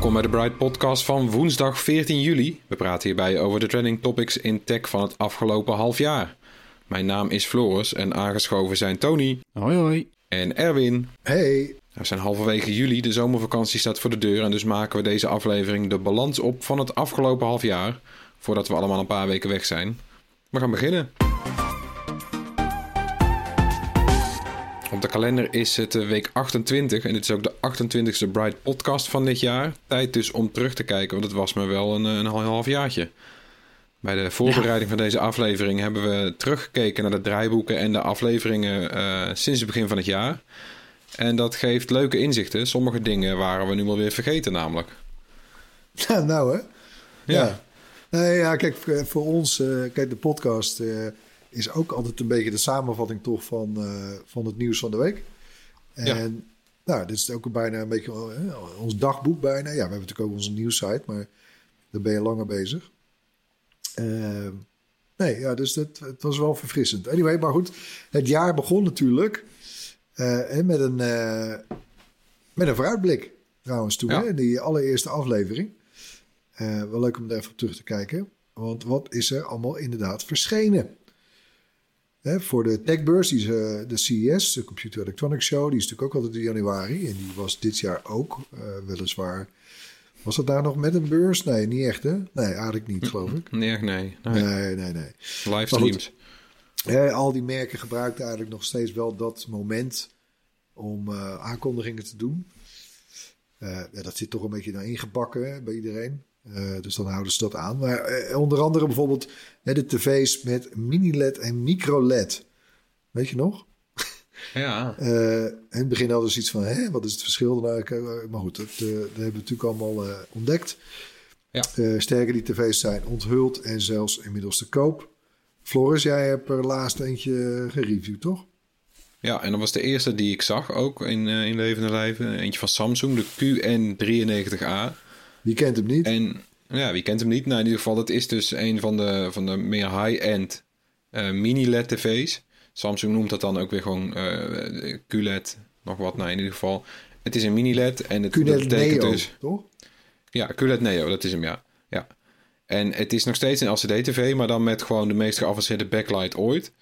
Welkom bij de Bright Podcast van woensdag 14 juli. We praten hierbij over de trending topics in tech van het afgelopen half jaar. Mijn naam is Floris en aangeschoven zijn Tony Hoi hoi. en Erwin. Hey, We zijn halverwege juli, de zomervakantie staat voor de deur en dus maken we deze aflevering de balans op van het afgelopen half jaar. Voordat we allemaal een paar weken weg zijn. We gaan beginnen. Op de kalender is het eh, week 28 en dit is ook de 28e Bright podcast van dit jaar. Tijd dus om terug te kijken, want het was me wel een, een half jaartje. Bij de voorbereiding van deze aflevering hebben we teruggekeken naar de draaiboeken en de afleveringen eh, sinds het begin van het jaar. En dat geeft leuke inzichten. Sommige dingen waren we nu wel weer vergeten namelijk. Ja, nou hè. Ja. Nee, ja, kijk, voor- ons, eh, kijk, de podcast eh, is ook altijd een beetje de samenvatting toch van, eh, van het nieuws van de week. En Ja. nou, dit is ook bijna een beetje eh, ons dagboek bijna. Ja, we hebben natuurlijk ook onze nieuwssite, maar daar ben je langer bezig. Ehm, nee, ja, dus dat, het was wel verfrissend. Anyway, maar goed, het jaar begon natuurlijk eh, hè, met, een, eh, met een vooruitblik trouwens toen, Ja. hè, die allereerste aflevering. Eh, wel leuk om er even op terug te kijken. Want wat is er allemaal inderdaad verschenen? Hè, voor de techbeurs, die is, eh, de CES, de Computer Electronics Show, die is natuurlijk ook altijd in januari. En die was dit jaar ook, eh, weliswaar. Was dat daar nog met een beurs? Nee, niet echt hè? Nee, eigenlijk niet, geloof ik. Nee, nee. nee. Nee, nee, nee. Livestreams. Hè, al die merken gebruikten eigenlijk nog steeds wel dat moment om eh, aankondigingen te doen. Ja, dat zit toch een beetje naar ingebakken hè, bij iedereen. Eh, dus dan houden ze dat aan. Maar eh, onder andere bijvoorbeeld hè, de tv's met mini-LED en micro-LED. Weet je nog? Ja. Eh, in het begin hadden ze iets van, hè, wat is het verschil? dan eigenlijk? Maar goed, dat, dat hebben we natuurlijk allemaal ontdekt. Ja. Sterker, die tv's zijn onthuld en zelfs inmiddels te koop. Floris, jij hebt er laatst eentje gereviewd, toch? ja, en dat was de eerste die ik zag ook in, in levende lijven. Eentje van Samsung, de QN93A. Wie kent hem niet? En ja, wie kent hem niet? Nou, in ieder geval, dat is dus een van de, van de meer high-end eh, mini-LED-tv's. Samsung noemt dat dan ook weer gewoon eh, QLED, nog wat. Nou, in ieder geval, het is een mini-LED. En het, QNED betekent Neo, dus... toch? Ja, QLED Neo, dat is hem, ja. ja. En het is nog steeds een LCD-TV, maar dan met gewoon de meest geavanceerde backlight ooit.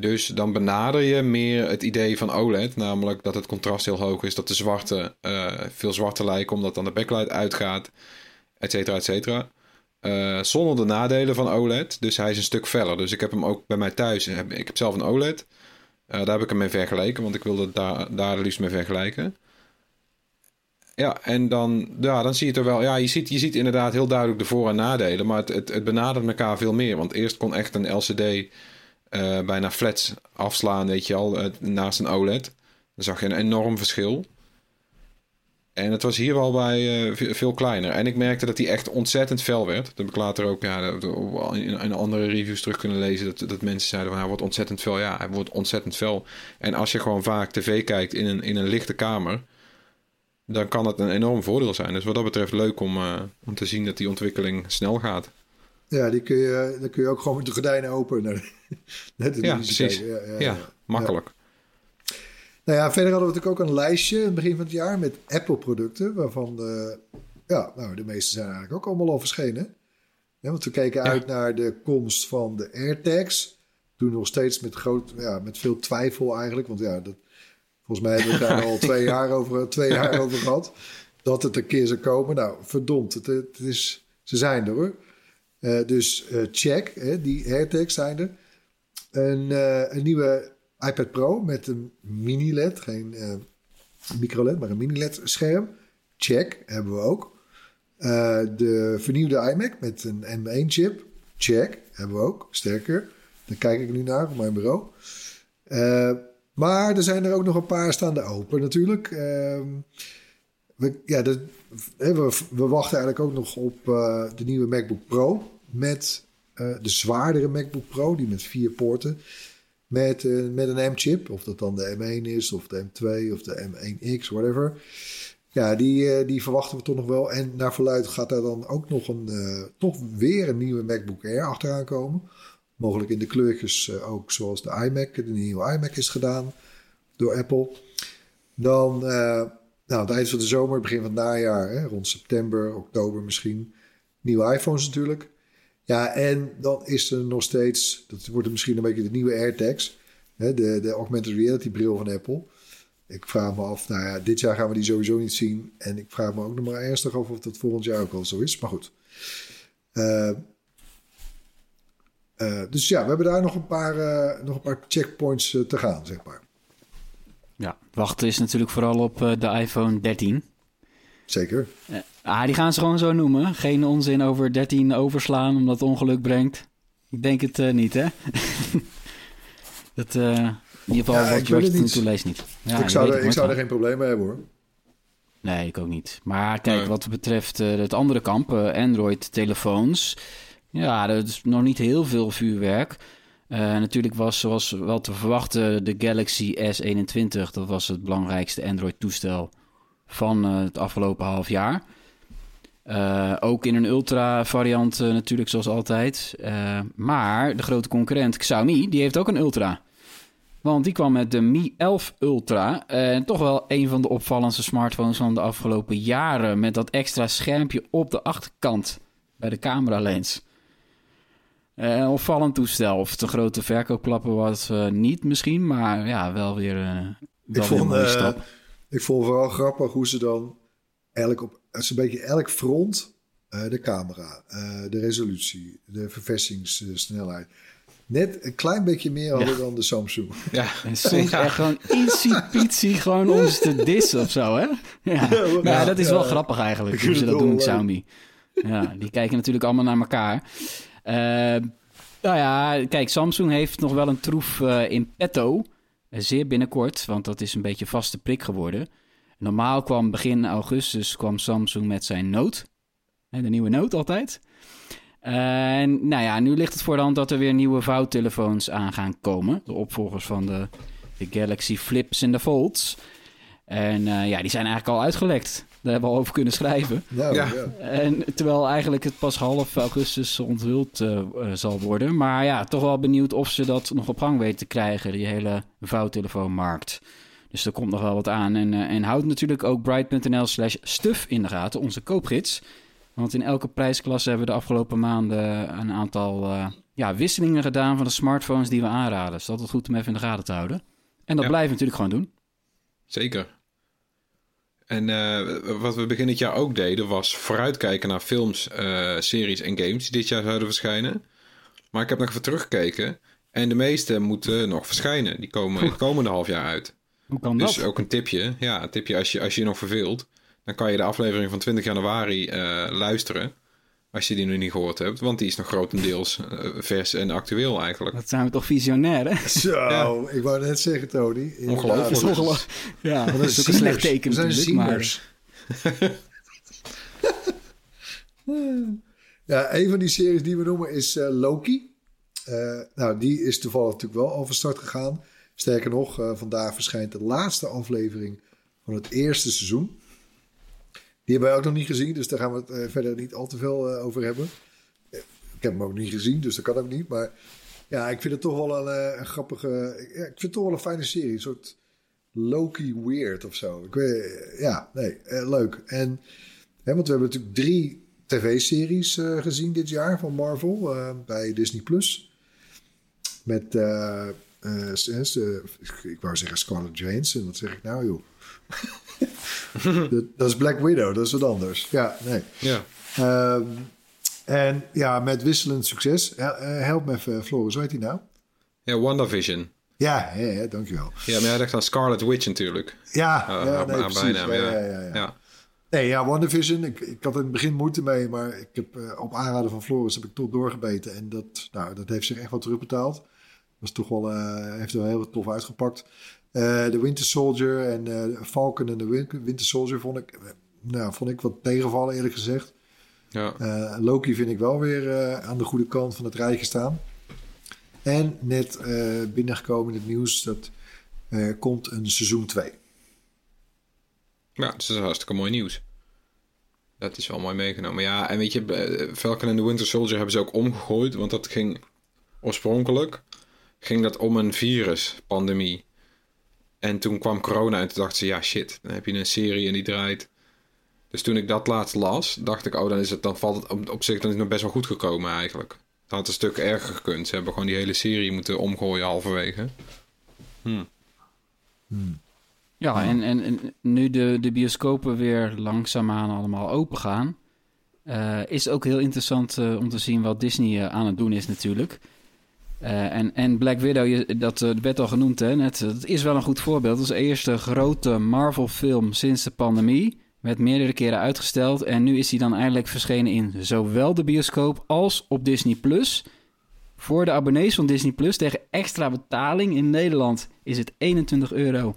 Dus dan benader je meer het idee van OLED, namelijk dat het contrast heel hoog is, dat de zwarte eh, veel zwarter lijken omdat dan de backlight uitgaat, et cetera, et cetera. Eh, zonder de nadelen van OLED, dus hij is een stuk feller. Dus ik heb hem ook bij mij thuis, ik heb zelf een OLED. Eh, daar heb ik hem mee vergeleken, want ik wilde daar, daar liefst mee vergelijken. Ja, en dan, ja, dan zie je er wel. Ja, je ziet, je ziet inderdaad heel duidelijk de voor- en nadelen. Maar het, het, het benadert elkaar veel meer. Want eerst kon echt een LCD eh, bijna flats afslaan, weet je al, eh, naast een OLED. Dan zag je een enorm verschil. En het was hier wel bij eh, ve- veel kleiner. En ik merkte dat hij echt ontzettend fel werd. Dat heb ik later ook ja, dat- dat- in, andere reviews terug kunnen lezen. Dat, dat mensen zeiden van hij wordt ontzettend fel. Ja, hij wordt ontzettend fel. En als je gewoon vaak tv kijkt in een, in een lichte kamer dan kan het een enorm voordeel zijn. Dus wat dat betreft leuk om, om te zien dat die ontwikkeling snel gaat. Ja, die kun je, dan kun je ook gewoon met de gordijnen open naar de, naar de Ja, precies. kijken. Ja, makkelijk. Nou ja, verder hadden we natuurlijk ook een lijstje in het begin van het jaar met Apple-producten, waarvan de, ja, nou, de meeste zijn eigenlijk ook allemaal al verschenen. Ja, want we keken Ja. uit naar de komst van de AirTags, Toen nog steeds met, groot, ja, met veel twijfel eigenlijk. Want ja, dat, volgens mij hebben we daar al twee jaar, over, twee jaar over gehad. Dat het een keer zou komen. Nou, verdomd. Het, het is, ze zijn er hoor. Eh, dus eh, check, die AirTags zijn er. Een, eh, een nieuwe iPad Pro met een mini-LED. Geen micro-LED, maar een mini-LED scherm. Check, hebben we ook. de vernieuwde iMac met een M1-chip. Check, hebben we ook. Sterker, daar kijk ik nu naar op mijn bureau. maar er zijn er ook nog een paar staande open natuurlijk. Ehm, we, ja, we, we, wachten eigenlijk ook nog op uh, de nieuwe MacBook Pro. Met uh, de zwaardere MacBook Pro, die met vier poorten. Met, uh, met een M-chip, of dat dan de M1 is, of de M2, of de M1X, whatever. Ja, die, die verwachten we toch nog wel. En naar verluid gaat daar dan ook nog een, toch weer een nieuwe MacBook Air achteraan komen. Mogelijk in de kleurtjes ook zoals de iMac, de nieuwe iMac is gedaan door Apple. Dan nou, het eind van de zomer, begin van het najaar, hè, rond september, oktober misschien. Nieuwe iPhones natuurlijk. Ja, en dan is er nog steeds, dat wordt misschien een beetje de nieuwe AirTags, hè, de, de augmented reality bril van Apple. Ik vraag me af, nou ja, dit jaar gaan we die sowieso niet zien. En ik vraag me ook nog maar ernstig af of dat volgend jaar ook al zo is. Maar goed. Uh, uh, dus ja, we hebben daar nog een paar, uh, nog een paar checkpoints te gaan, zeg maar. Ja, wachten is natuurlijk vooral op uh, de iPhone 13. Zeker. Uh, ah, die gaan ze gewoon zo noemen. Geen onzin over 13 overslaan omdat het ongeluk brengt. Ik denk het uh, niet, hè? dat, in ieder geval ja, wat George toen leest niet. Ja, ik zou, er, ik zou er geen probleem mee hebben, hoor. Nee, ik ook niet. Maar kijk, wat betreft het andere kamp, Android-telefoons... Ja, er is nog niet heel veel vuurwerk... Uh, natuurlijk was, zoals wel te verwachten, de Galaxy S21. Dat was het belangrijkste Android-toestel van uh, het afgelopen half jaar. Uh, ook in een ultra-variant natuurlijk, zoals altijd. maar de grote concurrent Xiaomi, die heeft ook een ultra. Want die kwam met de Mi 11 Ultra. En toch wel een van de opvallendste smartphones van de afgelopen jaren. Met dat extra schermpje op de achterkant bij de camera lens. Uh, opvallend toestel. Of een grote verkoopklappen was, uh, niet misschien. Maar ja, wel weer, uh, wel ik vond, een stap. Ik vond vooral grappig hoe ze dan elk op een beetje elk front de camera, de resolutie, de verversingssnelheid. Net een klein beetje meer hadden dan de Samsung. Ja, en soms echt gewoon ietsiepietsie gewoon ons te dissen of zo, hè? Ja, ja, ja dat is wel grappig eigenlijk, hoe ze dat doen met Xiaomi. Ja, die kijken natuurlijk allemaal naar elkaar. Uh, nou ja, kijk, Samsung heeft nog wel een troef uh, in petto. Uh, zeer binnenkort, want dat is een beetje vaste prik geworden. Normaal kwam begin augustus kwam Samsung met zijn Note. De nieuwe Note altijd. En nou ja, nu ligt het voor de hand dat er weer nieuwe vouwtelefoons aan gaan komen. De opvolgers van de, Galaxy Flips en de Folds. En ja, die zijn eigenlijk al uitgelekt. Daar hebben we al over kunnen schrijven. Nou, ja. En terwijl eigenlijk het pas half augustus onthuld uh, zal worden. Maar ja, toch wel benieuwd of ze dat nog op gang weten te krijgen, die hele vouwtelefoonmarkt. Dus er komt nog wel wat aan. En, uh, en houd natuurlijk ook bright.nl slash stuf in de gaten, onze koopgids. Want in elke prijsklasse hebben we de afgelopen maanden een aantal ja, wisselingen gedaan van de smartphones die we aanraden. Dus dat is goed om even in de gaten te houden. En dat blijven we natuurlijk gewoon doen. Zeker. En uh, wat we begin dit jaar ook deden, was vooruitkijken naar films, uh, series en games die dit jaar zouden verschijnen. Maar ik heb nog even teruggekeken. En de meeste moeten nog verschijnen. Die komen het komende half jaar uit. Hoe kan dus dat? ook een tipje. Ja, een tipje als je, als je je nog verveelt. Dan kan je de aflevering van 20 januari uh, luisteren. Als je die nog niet gehoord hebt. Want die is nog grotendeels uh, vers en actueel eigenlijk. Dat zijn we toch visionair, hè? Zo, ja. ik wou net zeggen, Tony. Ongelooflijk. Ja, dat, is ook een slecht teken zijn natuurlijk. Maar... ja, een van die series die we noemen is uh, Loki. Uh, nou, die is toevallig natuurlijk wel al van start gegaan. Sterker nog, uh, vandaag verschijnt de laatste aflevering van het eerste seizoen. Die hebben wij ook nog niet gezien, dus daar gaan we het uh, verder niet al te veel uh, over hebben. Ik heb hem ook niet gezien, dus dat kan ook niet. Maar ja, ik vind het toch wel een, eh, grappige... Ja, ik vind het toch wel een fijne serie. Een soort Loki weird of zo. Ik weet, ja, nee, leuk. En, hè, want we hebben natuurlijk drie tv-series gezien dit jaar van Marvel bij Disney+. Plus. Met, eh, eh, eh, ik wou zeggen Scarlett Johansson. Wat zeg ik nou, joh? dat, dat is Black Widow, dat is wat anders. Ja, nee. Ja. Ehm, en ja, met wisselend succes. Eh, help me even, Floris, hoe heet die nou? Ja, WandaVision. Ja, ja, ja dankjewel. Ja, maar jij dacht aan Scarlet Witch natuurlijk. Ja, Uh, ja, nee, haar precies. bijnaam, ja, ja. ja, ja. Nee, ja, WandaVision. Ik, ik had in het begin moeite mee, maar ik heb eh, op aanraden van Floris heb ik toch doorgebeten. En dat, nou, dat heeft zich echt wel terugbetaald. Dat was toch wel, eh, heeft er wel heel tof uitgepakt. Eh, De Winter Soldier en eh, Falcon en de Win- Winter Soldier vond ik, nou, vond ik wat tegenvallen eerlijk gezegd. Ja. Eh, Loki vind ik wel weer aan de goede kant van het rijtje staan. En net binnengekomen in het nieuws dat er komt een seizoen 2. Ja, dat is hartstikke mooi nieuws. Dat is wel mooi meegenomen. Ja, en weet je, Falcon en the Winter Soldier hebben ze ook omgegooid. Want dat ging oorspronkelijk ging dat om een viruspandemie. En toen kwam corona en toen dachten ze, ja shit, dan heb je een serie en die draait. Dus toen ik dat laatst las, dacht ik, oh dan is het, dan valt het op, op zich, dan is het nog best wel goed gekomen eigenlijk. Het had een stuk erger gekund. Ze hebben gewoon die hele serie moeten omgooien halverwege. Ja, en, en, en nu de, de bioscopen weer langzaamaan allemaal open gaan... eh, is ook heel interessant eh, om te zien wat Disney eh, aan het doen is natuurlijk. Eh, en, en Black Widow, je, dat eh, werd al genoemd hè, net, dat is wel een goed voorbeeld. Dat is de eerste grote Marvel-film sinds de pandemie. Werd meerdere keren uitgesteld en nu is hij dan eindelijk verschenen in zowel de bioscoop als op Disney+. Plus. Voor de abonnees van Disney Plus tegen extra betaling in Nederland is het 21,99 euro.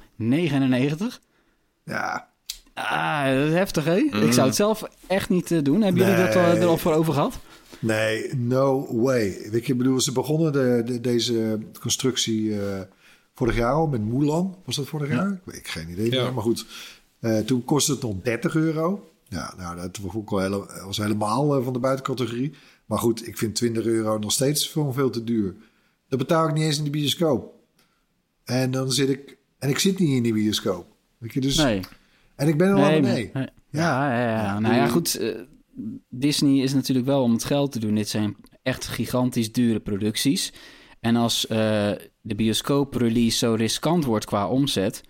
Ja, Ah, dat is heftig, hè? Ik zou het zelf echt niet eh, doen. Hebben jullie dat uh, er al voor over gehad? Nee, no way. Weet je, ik bedoel, ze begonnen de, de- deze constructie eh, vorig jaar al met Mulan. Was dat vorig jaar? Ik weet geen idee Ja. meer, maar goed. Eh, toen kostte het nog 30 euro. Ja, nou, dat was helemaal eh, van de buitencategorie. Maar goed, ik vind 20 euro nog steeds gewoon veel te duur. Dat betaal ik niet eens in de bioscoop. En dan zit ik... En ik zit niet in die bioscoop. Weet je, dus... Nee. En ik ben er al nee, nee. Ja, ja, ja. Ja, nou ja, goed. Disney is natuurlijk wel om het geld te doen. Dit zijn echt gigantisch dure producties. En als eh, de bioscoop-release zo riskant wordt qua omzet...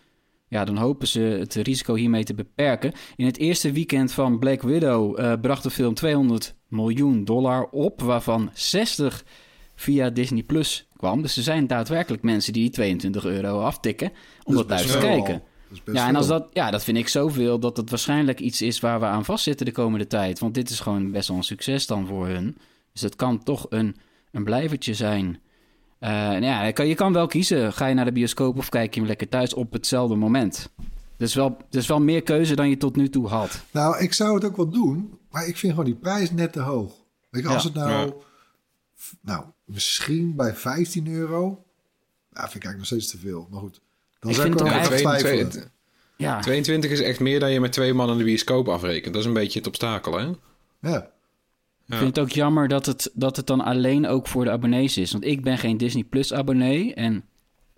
Ja, dan hopen ze het risico hiermee te beperken. In het eerste weekend van Black Widow eh, bracht de film 200 miljoen dollar op... waarvan 60 via Disney Plus kwam. Dus er zijn daadwerkelijk mensen die die 22 euro aftikken... om dat Dat is thuis te kijken. Dat is best Ja, en als dat, ja, dat vind ik zoveel dat het waarschijnlijk iets is waar we aan vastzitten de komende tijd. Want dit is gewoon best wel een succes dan voor hun. Dus het kan toch een, een blijvertje zijn. Eh, en ja, je kan, je kan wel kiezen. Ga je naar de bioscoop of kijk je hem lekker thuis op hetzelfde moment. Dus wel, dus wel meer keuze dan je tot nu toe had. Nou, ik zou het ook wel doen, maar ik vind gewoon die prijs net te hoog. Weet je, als Ja. het nou, Ja. nou, misschien bij 15 euro, nou, vind ik eigenlijk nog steeds te veel. Maar goed, dan Ik zou ik vind wel ook twijfelen. 22, Ja, 22 is echt meer dan je met twee man in de bioscoop afrekent. Dat is een beetje het obstakel, hè? Ja. Ik vind het ook jammer dat het, dat het dan alleen ook voor de abonnees is. Want ik ben geen Disney Plus abonnee. En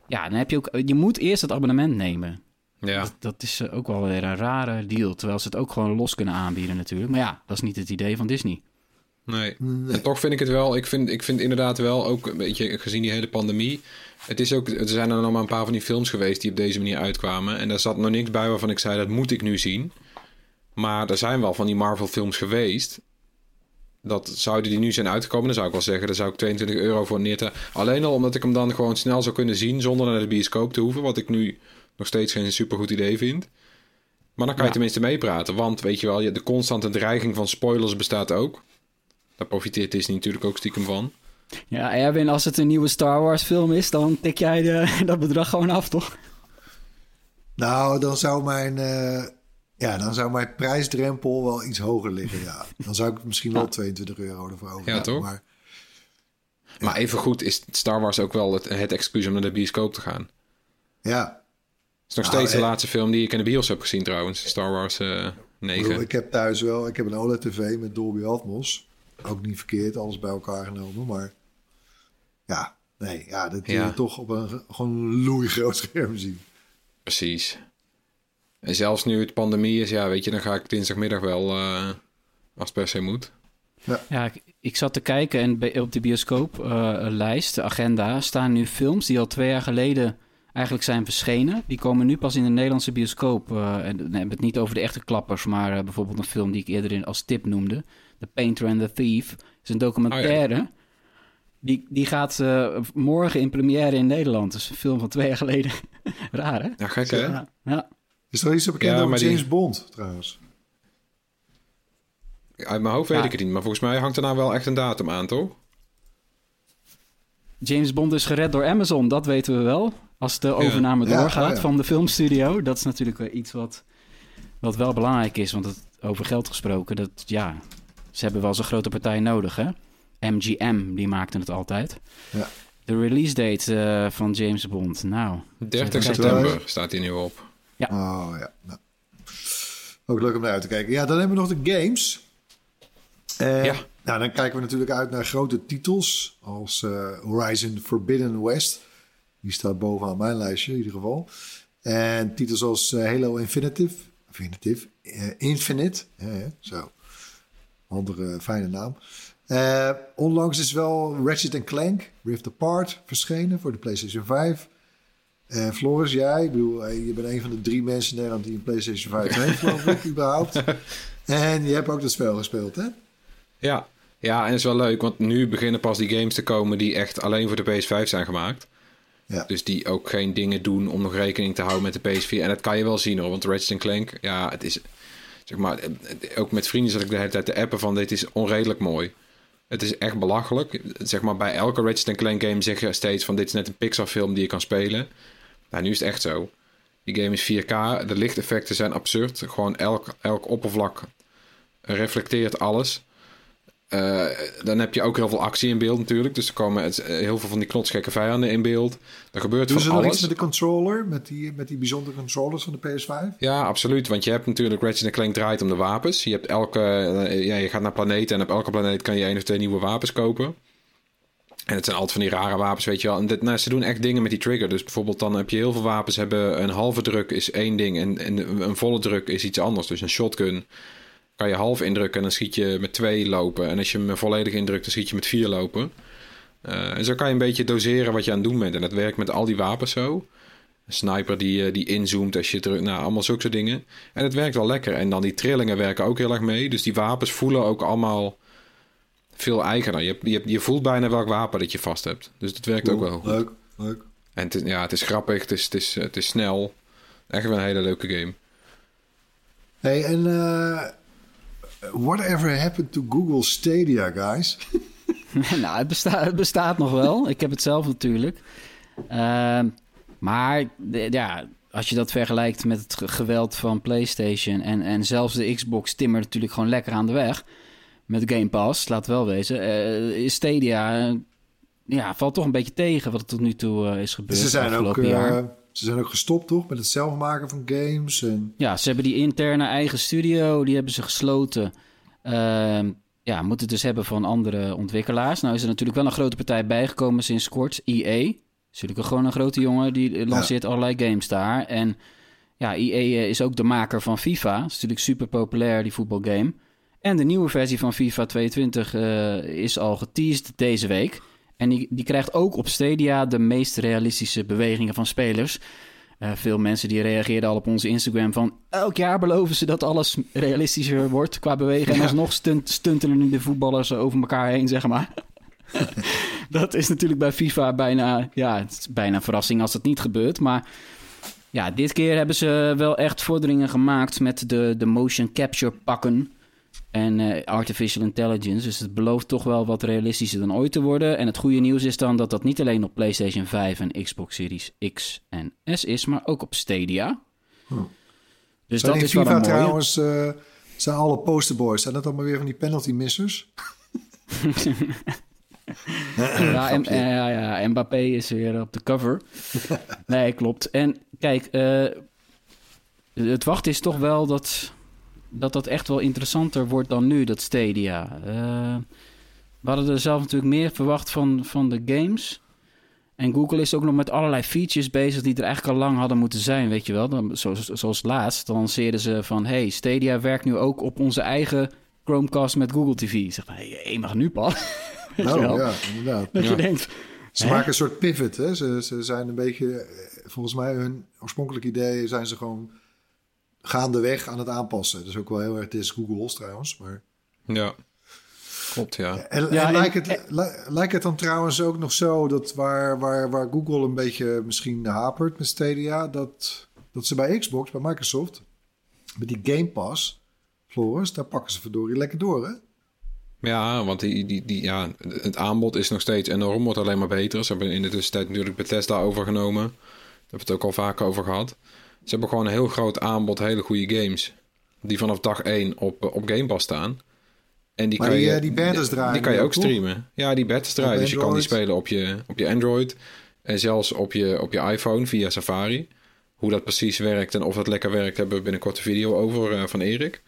ja, dan heb je ook... Je moet eerst het abonnement nemen. Ja. Dat, dat is eh, ook wel weer een rare deal. Terwijl ze het ook gewoon los kunnen aanbieden natuurlijk. Maar ja, dat is niet het idee van Disney. Nee. En toch vind ik het wel, ik vind, ik vind inderdaad wel ook een beetje gezien die hele pandemie. Het is ook, er zijn er nog maar een paar van die films geweest die op deze manier uitkwamen. En daar zat nog niks bij waarvan ik zei dat moet ik nu zien. Maar er zijn wel van die Marvel films geweest. Dat zouden die nu zijn uitgekomen, dan zou ik wel zeggen, daar zou ik 22 euro voor neer te. Alleen al omdat ik hem dan gewoon snel zou kunnen zien zonder naar de bioscoop te hoeven. Wat ik nu nog steeds geen supergoed idee vind. Maar dan kan je Ja. tenminste meepraten. Want weet je wel, de constante dreiging van spoilers bestaat ook. Daar profiteert Disney natuurlijk ook stiekem van. Ja, Erwin, als het een nieuwe Star Wars film is... dan tik jij de, dat bedrag gewoon af, toch? Nou, dan zou mijn, eh, ja, dan zou mijn prijsdrempel wel iets hoger liggen, ja. Dan zou ik misschien wel 22 euro ervoor over Ja, toch? Maar Maar even goed is Star Wars ook wel het, het excuus om naar de bioscoop te gaan. Het ja, is nog Nou, steeds de eh, laatste film die ik in de bios heb gezien trouwens. Star Wars eh Ik, 9. bedoel, ik heb thuis wel, ik heb een OLED-tv met Dolby Atmos. Ook niet verkeerd, alles bij elkaar genomen, maar ja, nee, ja, dat Ja. je toch op een gewoon loei groot scherm zien. Precies. En zelfs nu het pandemie is, ja, weet je, dan ga ik dinsdagmiddag wel, eh, als het per se moet. Ja. Ja, ik, ik zat te kijken en bij- op de bioscooplijst, de agenda, staan nu films die al twee jaar geleden eigenlijk zijn verschenen. Die komen nu pas in de Nederlandse bioscoop. eh, en dan hebben het niet over de echte klappers, maar eh, bijvoorbeeld een film die ik eerder in, als tip noemde. The Painter and the Thief. is een documentaire. Die, die gaat eh, morgen in première in Nederland. Dus een film van twee jaar geleden. Raar, hè? Ja, gek hè? Ja. ja. Is er iets bekend Ja, over maar die- James Bond, trouwens? Uit mijn hoofd weet ik het niet, maar volgens mij hangt er nou wel echt een datum aan, toch? James Bond is gered door Amazon, dat weten we wel. Als de overname Ja, doorgaat oh ja. van de filmstudio. Dat is natuurlijk wel iets wat, wat wel belangrijk is. Want het, over geld gesproken, dat, ja, ze hebben wel zo'n grote partij nodig, hè? MGM, die maakte het altijd. Ja. De release date eh, van James Bond, nou... 30 Even september staat hier nu op. Oh ja. Nou. Ook leuk om naar uit te kijken. Ja, dan hebben we nog de games. Eh, Ja. Nou, dan kijken we natuurlijk uit naar grote titels als eh, Horizon Forbidden West. Die staat bovenaan mijn lijstje in ieder geval. En titels als eh, Halo Infinitive. Infinitive. eh, Infinite. Ja, zo. Andere fijne naam. Eh, onlangs is wel Ratchet Clank Rift Apart verschenen voor de PlayStation 5. En Floris, jij, ik bedoel, eh, je bent een van de drie mensen in Nederland die een PlayStation 5 heeft, geloof ik, überhaupt. En je hebt ook dat spel gespeeld, hè? Ja. ja, en het is wel leuk, want nu beginnen pas die games te komen die echt alleen voor de PS5 zijn gemaakt. Ja. Dus die ook geen dingen doen om nog rekening te houden met de PS4. En dat kan je wel zien hoor, want Ratchet Clank, ja, het is, zeg maar, ook met vrienden zat ik de hele tijd te appen van dit is onredelijk mooi. Het is echt belachelijk. Zeg maar, bij elke Ratchet Clank game zeg je steeds van dit is net een Pixar film die je kan spelen. Nou, nu is het echt zo. Die game is 4K, de lichteffecten zijn absurd. Gewoon elk, elk oppervlak reflecteert alles. Eh, dan heb je ook heel veel actie in beeld natuurlijk. Dus er komen het- eh, heel veel van die knotsgekke vijanden in beeld. Er gebeurt Doen ze van nog alles. iets met de controller, met die, met die bijzondere controllers van de PS5? Ja, absoluut. Want je hebt natuurlijk Ratchet Clank draait om de wapens. Je hebt elke, eh, ja, je gaat naar planeten en op elke planeet kan je één of twee nieuwe wapens kopen. En het zijn altijd van die rare wapens, weet je wel. En dit, nou, ze doen echt dingen met die trigger. Dus bijvoorbeeld dan heb je heel veel wapens hebben een halve druk is één ding en, en een volle druk is iets anders. Dus een shotgun kan je half indrukken en dan schiet je met twee lopen. En als je hem volledig indrukt, dan schiet je met vier lopen. Eh, en zo kan je een beetje doseren wat je aan het doen bent. En dat werkt met al die wapens zo. Een sniper die, eh, die inzoomt als je drukt. Nou, allemaal zulke soort dingen. En het werkt wel lekker. En dan die trillingen werken ook heel erg mee. Dus die wapens voelen ook allemaal veel eigener. Je, je, je voelt bijna welk wapen dat je vast hebt. Dus het werkt ook wel goed. Leuk, leuk. En het is, ja, het is grappig, het is, het, is, het is snel. Echt wel een hele leuke game. Hey, en eh, whatever happened to Google Stadia, guys? nou, het, besta het bestaat nog wel. Ik heb het zelf natuurlijk. Ehm, maar ja, als je dat vergelijkt met het ge- geweld van PlayStation en, en zelfs de Xbox timmert natuurlijk gewoon lekker aan de weg. Met Game Pass, laat wel wezen. eh, Stadia, ja, valt toch een beetje tegen wat er tot nu toe eh, is gebeurd. ze, zijn ook. Ze zijn ook gestopt, toch? Met het zelf maken van games. En... Ja, ze hebben die interne eigen studio, die hebben ze gesloten. Ehm, ja, moeten het dus hebben van andere ontwikkelaars. Nou is er natuurlijk wel een grote partij bijgekomen sinds kort. EA, is natuurlijk gewoon een grote jongen, die lanceert allerlei games daar. En ja, EA eh, is ook de maker van FIFA. Dat is natuurlijk super populair, die voetbalgame. En de nieuwe versie van FIFA 22 eh, is al geteased deze week. En die, die krijgt ook op Stadia de meest realistische bewegingen van spelers. Eh, veel mensen die reageerden al op onze Instagram van... elk jaar beloven ze dat alles realistischer wordt qua bewegen... en alsnog stunt, stuntelen de voetballers over elkaar heen, zeg maar. dat is natuurlijk bij FIFA bijna... ja, het is bijna een verrassing als dat niet gebeurt, maar... Ja, dit keer hebben ze wel echt vorderingen gemaakt met de, de motion capture pakken en eh, artificial intelligence. Dus het belooft toch wel wat realistischer dan ooit te worden. En het goede nieuws is dan dat dat niet alleen op PlayStation 5 en Xbox Series X en S is, maar ook op Stadia. Dus Zijn dat is wel FIFA een mooie. trouwens, eh, zijn alle posterboys, zijn dat allemaal weer van die penalty missers? Ja, en, eh, ja, ja, Mbappé is weer op de cover. nee, klopt. En kijk, het wachten is toch wel dat, dat dat echt wel interessanter wordt dan nu, dat Stadia. Eh, we hadden er zelf natuurlijk meer verwacht van, van de games. En Google is ook nog met allerlei features bezig die er eigenlijk al lang hadden moeten zijn, weet je wel. Dan, zoals, zoals laatst, dan lanceerden ze van... hey, Stadia werkt nu ook op onze eigen Chromecast met Google TV. Zeg maar, hey, mag nu pas. Nou ja, inderdaad. Dat Ja. je denkt, Ze Hè? maken een soort pivot. Hè? Ze, ze zijn een beetje, eh, volgens mij, hun oorspronkelijke idee zijn ze gewoon gaandeweg aan het aanpassen. Dat is ook wel heel erg, dit is Google's trouwens. Maar... Ja. Klopt, ja. En, Ja, en en- lijkt, het, li- lijkt het dan trouwens ook nog zo dat waar, waar, waar Google een beetje misschien hapert met Stadia, dat, dat ze bij Xbox, bij Microsoft, met die Game Pass, Floris, daar pakken ze verdorie lekker door, hè? Ja, want die, die, die, ja, het aanbod is nog steeds enorm, wordt alleen maar beter. Ze hebben in de tussentijd natuurlijk Bethesda overgenomen. Daar hebben we het ook al vaker over gehad. Ze hebben gewoon een heel groot aanbod hele goede games. Die vanaf dag 1 op, eh, op Game Pass staan. En die Maar kan die, je, eh, die betas draaien Die kan je ook streamen. Ja, die betas draaien. Dus je kan die spelen op je, op je Android. En zelfs op je, op je iPhone via Safari. Hoe dat precies werkt en of dat lekker werkt, hebben we binnenkort een video over eh, van Erik.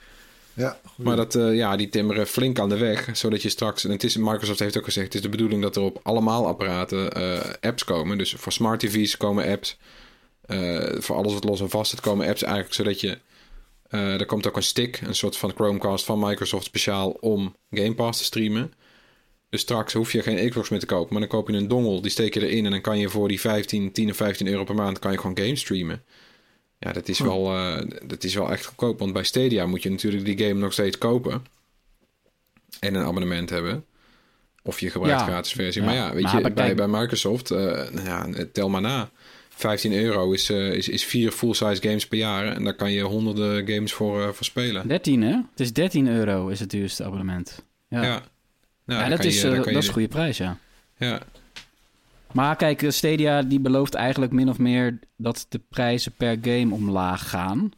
Ja, goed. Maar dat, ja, die timmeren flink aan de weg, zodat je straks... En het is, Microsoft heeft ook gezegd, het is de bedoeling dat er op allemaal apparaten apps komen. Dus voor smart TV's komen apps. Eh, voor alles wat los en vast zit komen apps eigenlijk, zodat je... eh, er komt ook een stick, een soort van Chromecast van Microsoft speciaal om Game Pass te streamen. Dus straks hoef je geen Xbox meer te kopen, maar dan koop je een dongle, die steek je erin en dan kan je voor die 15, 10 of 15 euro per maand kan je gewoon games streamen. Ja, dat is, wel, eh, dat is wel echt goedkoop. Want bij Stadia moet je natuurlijk die game nog steeds kopen. En een abonnement hebben. Of je gebruikt Ja. gratis versie. Ja. Maar ja, weet Maar je, bij- bij, Microsoft, nou ja, tel maar na. 15 euro is, eh, is, is vier full-size games per jaar. En daar kan je honderden games voor, eh, voor spelen. 13 hè? Het is 13 euro is het duurste abonnement. Ja, Ja. Nou, dat, is, je- eh, dat je- is een goede prijs, ja. Ja, Maar kijk, Stadia die belooft eigenlijk min of meer dat de prijzen per game omlaag gaan.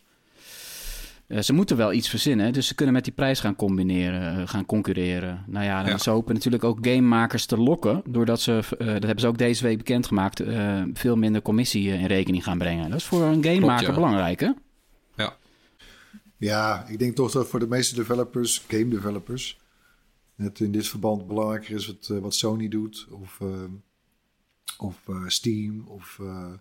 Eh, ze moeten wel iets verzinnen, dus ze kunnen met die prijs gaan combineren, eh, gaan concurreren. Nou ja, Ja. ze hopen natuurlijk ook gamemakers te lokken, doordat ze, eh, dat hebben ze ook deze week bekendgemaakt, eh veel minder commissie in rekening gaan brengen. Dat is voor een gamemaker ja. belangrijk, hè? ja. Ja, ik denk toch dat voor de meeste developers, game developers, het in dit verband belangrijker is wat, wat Sony doet, of, of eh, Steam, of eh,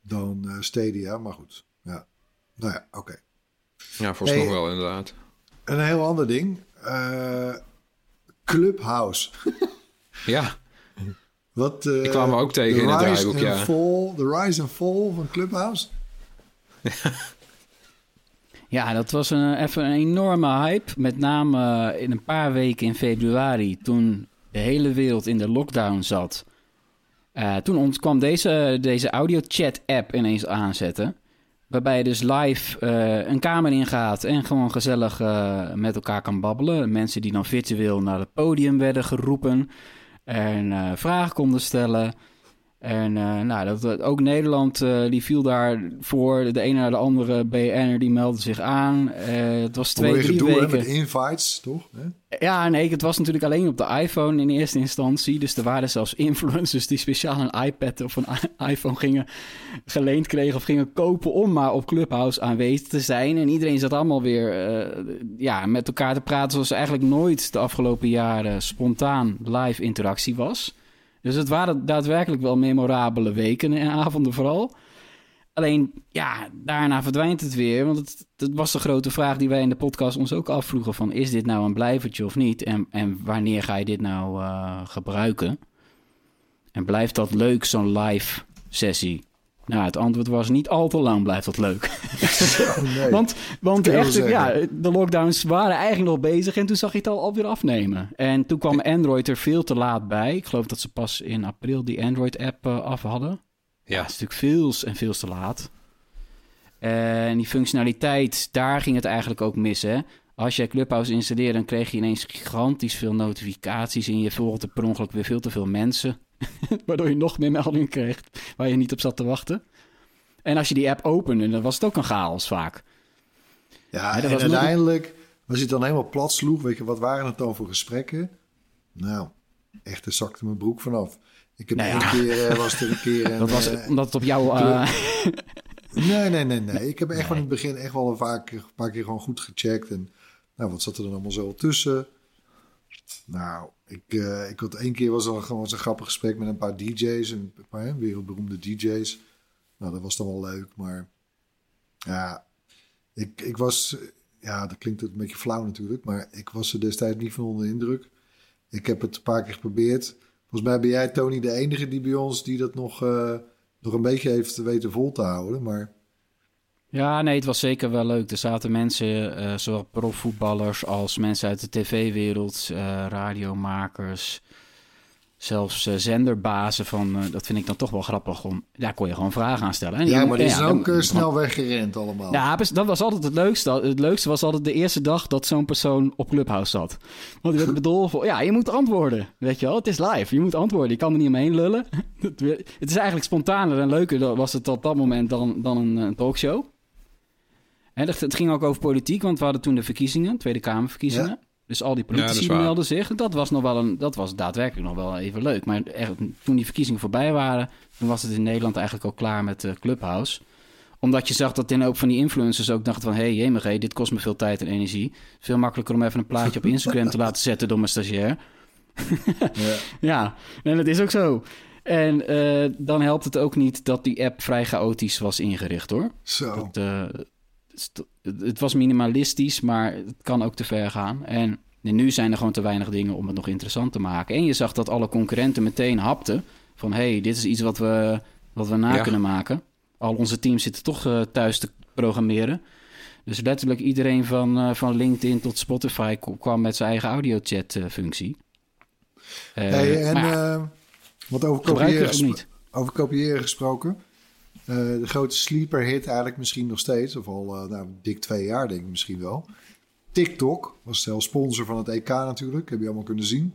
dan eh, Stadia. Maar goed, ja. Nou ja, oké. Ja vooralsnog Hey. wel inderdaad. Een heel ander ding. eh, Clubhouse. Ja, Wat, eh, Die kwamen we ook tegen in het rise draaiboek, and ja. Fall, de rise and fall van Clubhouse. Ja, dat was een, even een enorme hype. Met name eh, in een paar weken in februari, toen de hele wereld in de lockdown zat. Eh, toen kwam deze, deze audio-chat-app ineens aanzetten. Waarbij je dus live eh, een kamer ingaat en gewoon gezellig eh, met elkaar kan babbelen. Mensen die dan virtueel naar het podium werden geroepen en eh, vragen konden stellen. En eh, nou, dat, dat- ook Nederland eh, die viel daarvoor. De ene naar de andere BN'er die meldde zich aan. Eh, het was twee, drie gedoe hè, weken. met invites, toch? Hè? Ja, nee, het was natuurlijk alleen op de iPhone in eerste instantie. Dus er waren zelfs influencers die speciaal een iPad of een iPhone gingen geleend kregen of gingen kopen om maar op Clubhouse aanwezig te zijn. En iedereen zat allemaal weer ja, met elkaar te praten zoals eigenlijk nooit de afgelopen jaren spontaan live interactie was. Dus het waren daadwerkelijk wel memorabele weken en avonden vooral. Alleen, ja, daarna verdwijnt het weer. Want het, was de grote vraag die wij in de podcast ons ook afvroegen: van, is dit nou een blijvertje of niet? En, en wanneer ga je dit nou eh, gebruiken? En blijft dat leuk, zo'n live sessie? Nou, het antwoord was niet al te lang blijft dat leuk. Oh, nee. Want, want je echt, ja, de lockdowns waren eigenlijk nog bezig en toen zag je het al alweer afnemen. En toen kwam Android er veel te laat bij. Ik geloof dat ze pas in april die Android-app eh, af hadden. Ja, dat is natuurlijk veel en veel te laat. En die functionaliteit, daar ging het eigenlijk ook mis, hè. Als jij Clubhouse installeerde, dan kreeg je ineens gigantisch veel notificaties... en je volgde per ongeluk weer veel te veel mensen. Waardoor je nog meer meldingen kreeg waar je niet op zat te wachten. En als je die app opende, dan was het ook een chaos vaak. Ja, en was uiteindelijk, als je het dan helemaal plat sloeg, weet je, wat waren het dan voor gesprekken? Nou, echt, er zakte mijn broek vanaf. Ik heb Nou ja. keer, eh, was er een keer... Een, Dat was eh, omdat het op jouw... eh, nee, nee, nee, nee. Ik heb echt van in het begin echt wel een, vaak, een paar keer gewoon goed gecheckt. En nou, wat zat er dan allemaal zo tussen? Nou, ik, eh, ik had één keer was er gewoon een grappig gesprek met een paar DJ's, een paar wereldberoemde DJ's. Nou, dat was dan wel leuk, maar ja, ik, ik was, ja, dat klinkt een beetje flauw natuurlijk, maar ik was er destijds niet van onder de indruk. Ik heb het een paar keer geprobeerd. Volgens mij ben jij, Tony, de enige die bij ons die dat nog, uh, nog een beetje heeft weten vol te houden. Maar... Ja, nee, het was zeker wel leuk. Er zaten mensen, uh, zowel profvoetballers als mensen uit de tv-wereld, uh, radiomakers, zelfs uh, zenderbazen van, dat vind ik dan toch wel grappig om, daar kon je gewoon vragen aan stellen. En ja, maar die is ja, ook snel weggerend allemaal. Ja, dat was altijd het leukste. Het leukste was altijd de eerste dag dat zo'n persoon op Clubhouse zat. Want die werd bedolven, ja, je moet antwoorden, weet je wel. Het is live, je moet antwoorden. Je kan er niet omheen lullen. het is eigenlijk spontaner en leuker was het op dat moment dan, dan een, een talkshow. En het, het ging ook over politiek, want we hadden toen de verkiezingen, Tweede Kamerverkiezingen. Ja. Dus al die politici ja, melden zich. Dat was, nog wel een, dat was daadwerkelijk nog wel even leuk. Maar echt, toen die verkiezingen voorbij waren... toen was het in Nederland eigenlijk al klaar met uh, Clubhouse. Omdat je zag dat in ook van die influencers ook dachten van... hé, hey, jemig, dit kost me veel tijd en energie. Veel makkelijker om even een plaatje op Instagram te laten zetten door mijn stagiair. ja. ja, en dat is ook zo. En uh, dan helpt het ook niet dat die app vrij chaotisch was ingericht, hoor. Zo. Dat, uh, het was minimalistisch, maar het kan ook te ver gaan. En nu zijn er gewoon te weinig dingen om het nog interessant te maken. En je zag dat alle concurrenten meteen hapten. Van, hé, hey, dit is iets wat we, wat we na ja. kunnen maken. Al onze teams zitten toch uh, thuis te programmeren. Dus letterlijk iedereen van, uh, van LinkedIn tot Spotify kwam met zijn eigen audio-chat-functie. Uh, hey, en ja, wat over kopiëren, niet. over kopiëren gesproken... Uh, de grote sleeper hit eigenlijk misschien nog steeds, of al uh, nou, dik twee jaar denk ik misschien wel. TikTok was zelfs sponsor van het EK natuurlijk, heb je allemaal kunnen zien.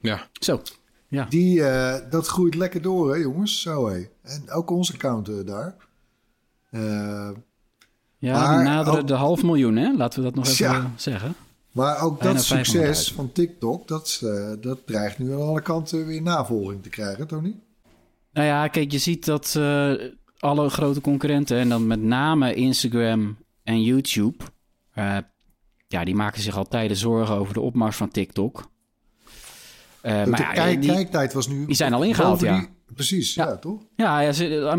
Ja. Zo. Ja. Die, uh, dat groeit lekker door, hè jongens. Zo hé. En ook onze account daar. ja, die naderen de half miljoen, hè? Laten we dat nog even ja. zeggen. Maar ook Bijna dat succes van TikTok, dat, dat dreigt nu aan alle kanten weer navolging te krijgen, Tony? Nou ja, kijk, je ziet dat alle grote concurrenten, en dan met name Instagram en YouTube, uh, ja, die maken zich al tijden zorgen over de opmars van TikTok. Uh, de maar kijk, die, kijktijd was nu. Die zijn al ingehaald, ja. Die, precies, ja, ja toch? Ja,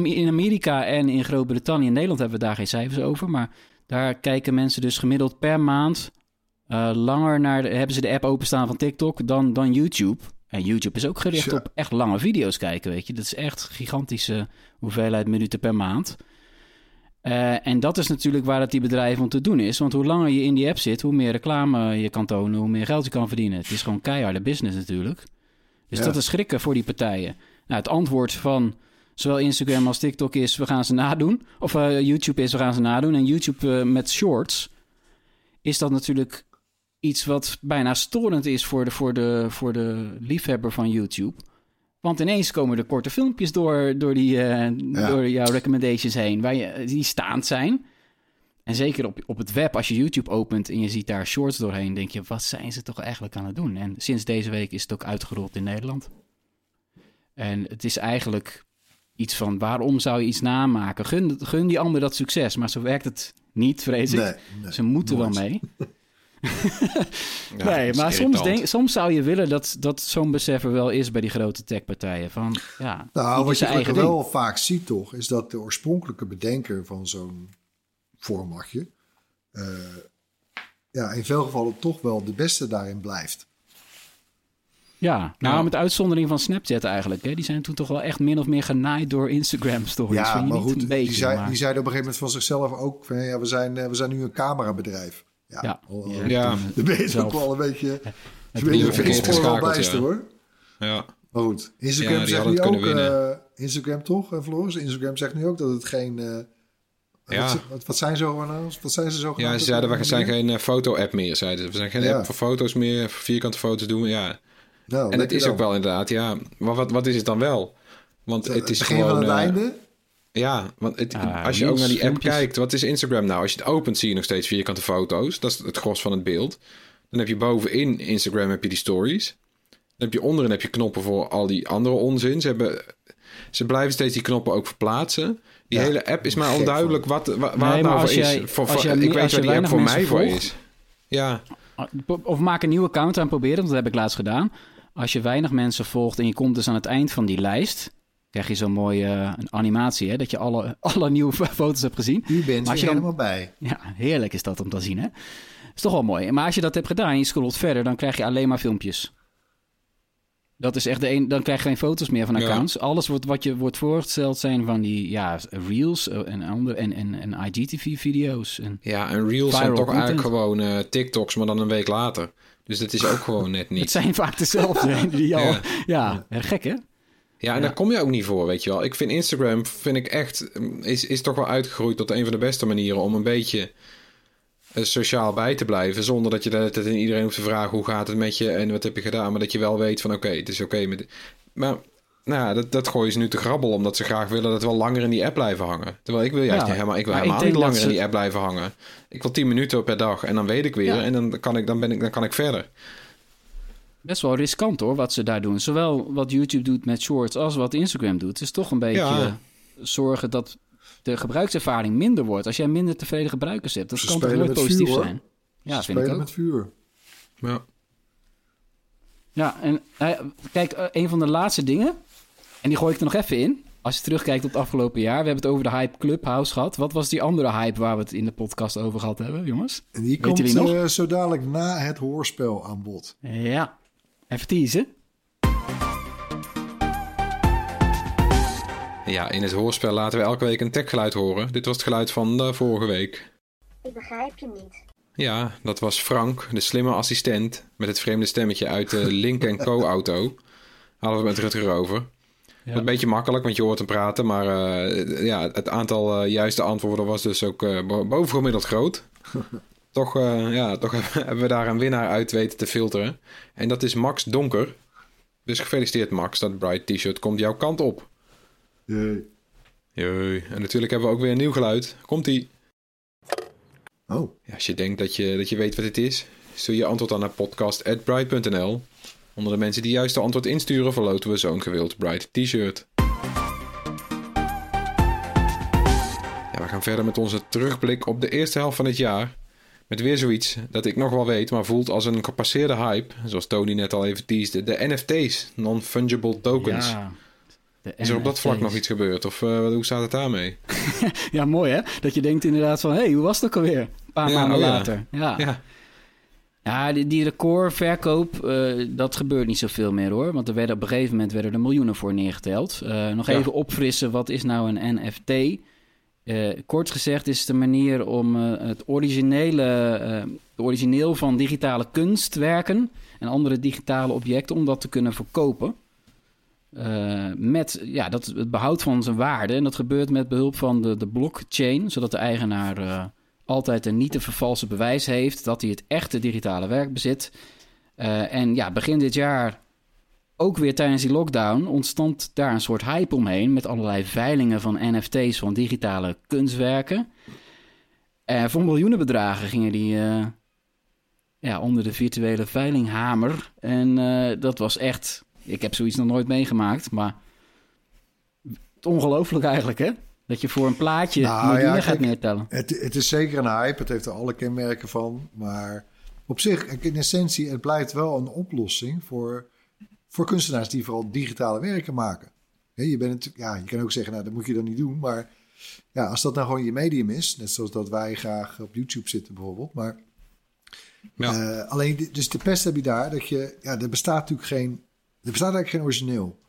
in Amerika en in Groot-Brittannië en Nederland hebben we daar geen cijfers over. Maar daar kijken mensen dus gemiddeld per maand uh, langer naar. De, hebben ze de app openstaan van TikTok dan, dan YouTube. En YouTube is ook gericht ja. op echt lange video's kijken, weet je. Dat is echt gigantische hoeveelheid minuten per maand. Uh, en dat is natuurlijk waar het die bedrijven om te doen is. Want hoe langer je in die app zit, hoe meer reclame je kan tonen, hoe meer geld je kan verdienen. Het is gewoon keiharde business natuurlijk. Dus ja. dat is schrikken voor die partijen. Nou, het antwoord van zowel Instagram als TikTok is, we gaan ze nadoen. Of uh, YouTube is, we gaan ze nadoen. En YouTube uh, met shorts is dat natuurlijk iets wat bijna storend is voor de, voor de, voor de liefhebber van YouTube. Want ineens komen er korte filmpjes door, door, die, uh, ja. door jouw recommendations heen, waar je, die staand zijn. En zeker op, op het web, als je YouTube opent en je ziet daar shorts doorheen, denk je, wat zijn ze toch eigenlijk aan het doen? En sinds deze week is het ook uitgerold in Nederland. En het is eigenlijk iets van, waarom zou je iets namaken? Gun, gun die ander dat succes, maar zo werkt het niet, vrees ik. Nee, nee, ze moeten nooit. wel mee. ja, nee, maar soms, denk, soms zou je willen dat, dat zo'n besef er wel is bij die grote techpartijen. Van, ja, nou, wat je eigen wel ding. vaak ziet toch, is dat de oorspronkelijke bedenker van zo'n formatje... Uh, ja, in veel gevallen toch wel de beste daarin blijft. Ja, nou ja. met uitzondering van Snapchat eigenlijk. Hè. Die zijn toen toch wel echt min of meer genaaid door Instagram stories. Ja, maar goed, beetje, die, zei, maar... die zeiden op een gegeven moment van zichzelf ook... Van, ja, we, zijn, we zijn nu een camerabedrijf. Ja, ja. Al, ja. Dan ben je ook wel een beetje... Het ben je verkeerd wel bijster, ja. hoor. Ja. Maar goed, Instagram ja, zegt nu ook... Uh, Instagram toch, uh, Floris? Instagram zegt nu ook dat het geen... Uh, ja. Wat, wat, zijn zo, wat zijn ze zo Ja, ze zeiden we zijn geen foto-app meer, zeiden ze. We zijn geen ja. app voor foto's meer, voor vierkante foto's doen. Ja. Nou, en het is dan. ook wel inderdaad, ja. Maar wat, wat is het dan wel? Want het, het is begin gewoon... van het einde? Ja, want het, ah, als je ook naar die app kijkt, wat is Instagram nou? Als je het opent, zie je nog steeds vierkante foto's. Dat is het gros van het beeld. Dan heb je bovenin Instagram heb je die stories. Dan heb je onderin heb je knoppen voor al die andere onzin. Ze, hebben, ze blijven steeds die knoppen ook verplaatsen. Die ja, hele app is maar onduidelijk wat, waar nee, het nou voor jij, is. Voor, voor, jij, ik weet waar die app voor mij voor is. Ja. Of maak een nieuwe account en probeer het, dat heb ik laatst gedaan. Als je weinig mensen volgt en je komt dus aan het eind van die lijst krijg je zo'n mooie uh, een animatie, hè, dat je alle, alle nieuwe foto's hebt gezien. U bent er helemaal bij. Ja, heerlijk is dat om te zien, hè? Is toch wel mooi. Maar als je dat hebt gedaan en je scrolt verder, dan krijg je alleen maar filmpjes. Dat is echt de een, dan krijg je geen foto's meer van accounts. Alles wordt, wat je wordt voorgesteld zijn van die ja, reels en, andere, en, en, en IGTV-video's. En ja, en reels zijn toch content. eigenlijk gewoon uh, TikToks, maar dan een week later. Dus dat is ook gewoon net niet. Het zijn vaak dezelfde. die ja. ja, gek hè? Ja, en daar kom je ook niet voor, weet je wel. Ik vind Instagram, vind ik echt, is, is toch wel uitgegroeid tot een van de beste manieren om een beetje eh, sociaal bij te blijven. Zonder dat je dat in iedereen hoeft te vragen hoe gaat het met je en wat heb je gedaan. Maar dat je wel weet van oké, het is oké. met. Maar nou ja, dat, dat gooien ze nu te grabbel omdat ze graag willen dat we langer in die app blijven hangen. Terwijl ik wil juist niet helemaal, ik wil helemaal niet langer in die app blijven hangen. Ik wil 10 minuten per dag en dan weet ik weer en dan kan ik, dan, ben ik, dan kan ik verder. Best wel riskant hoor, wat ze daar doen. Zowel wat YouTube doet met shorts als wat Instagram doet. Het is toch een beetje zorgen dat de gebruikservaring minder wordt. Als jij minder tevreden gebruikers hebt, dat kan toch nooit positief vuur, zijn. Ja, Ze vind ik ook. met vuur. Ja. Ja, en uh, kijk, uh, een van de laatste dingen, en die gooi ik er nog even in. Als je terugkijkt op het afgelopen jaar, we hebben het over de hype Clubhouse gehad. Wat was die andere hype waar we het in de podcast over gehad hebben, jongens? En die komt uh, zo dadelijk na het hoorspel aan bod. Ja, even teasen. Ja, in het hoorspel laten we elke week een techgeluid horen. Dit was het geluid van de vorige week. Ik begrijp je niet. Ja, dat was Frank, de slimme assistent, met het vreemde stemmetje uit de Link Co-auto. Hadden we met Rutger over. Ja. Een beetje makkelijk, want je hoort hem praten, maar uh, ja, het aantal uh, juiste antwoorden was dus ook uh, bovengemiddeld groot. toch, ja, toch hebben we daar een winnaar uit weten te filteren. En dat is Max Donker. Dus gefeliciteerd Max, dat Bright T-shirt komt jouw kant op. Jee. Jee. En natuurlijk hebben we ook weer een nieuw geluid. Komt-ie. Oh. Ja, als je denkt dat je, dat je weet wat het is, stuur je antwoord aan naar podcast.bright.nl. Onder de mensen die juist de antwoord insturen, verloten we zo'n gewild Bright t-shirt. Ja, we gaan verder met onze terugblik op de eerste helft van het jaar. Met weer zoiets dat ik nog wel weet, maar voelt als een gepasseerde hype. Zoals Tony net al even teasde. De NFT's, Non-Fungible Tokens. Ja. Is er op dat vlak nog iets gebeurd? Of uh, hoe staat het daarmee? ja, mooi hè? Dat je denkt inderdaad van... hé, hey, hoe was ook alweer? Een paar maanden oh, later. Ja. ja. ja. die, die recordverkoop, uh, dat gebeurt niet zoveel meer hoor. Want er werden op een gegeven moment werden er miljoenen voor neergeteld. Uh, nog even opfrissen, wat is nou een NFT? Kort gezegd is het een manier om het originele, het origineel van digitale kunstwerken... en andere digitale objecten, om dat te kunnen verkopen... Uh, met ja, dat, het behoud van zijn waarde. En dat gebeurt met behulp van de, de blockchain, zodat de eigenaar uh, altijd een niet te vervalsen bewijs heeft dat hij het echte digitale werk bezit. Uh, en ja, begin dit jaar, ook weer tijdens die lockdown, ontstond daar een soort hype omheen met allerlei veilingen van NFT's van digitale kunstwerken. En voor miljoenen bedragen gingen die ja, onder de virtuele veilinghamer. En dat was echt ik heb zoiets nog nooit meegemaakt, maar het ongelooflijk eigenlijk, hè? Dat je voor een plaatje nou, ja, gaat neertellen. Het, het, is zeker een hype, het heeft er alle kenmerken van. Maar op zich, in essentie, het blijft wel een oplossing voor, voor kunstenaars die vooral digitale werken maken. je, bent, ja, je kan ook zeggen, nou, dat moet je dan niet doen. Maar ja, als dat nou gewoon je medium is, net zoals dat wij graag op YouTube zitten bijvoorbeeld. Maar ja. Uh, alleen, dus de pest heb je daar, dat je, ja, er bestaat natuurlijk geen er bestaat eigenlijk geen origineel.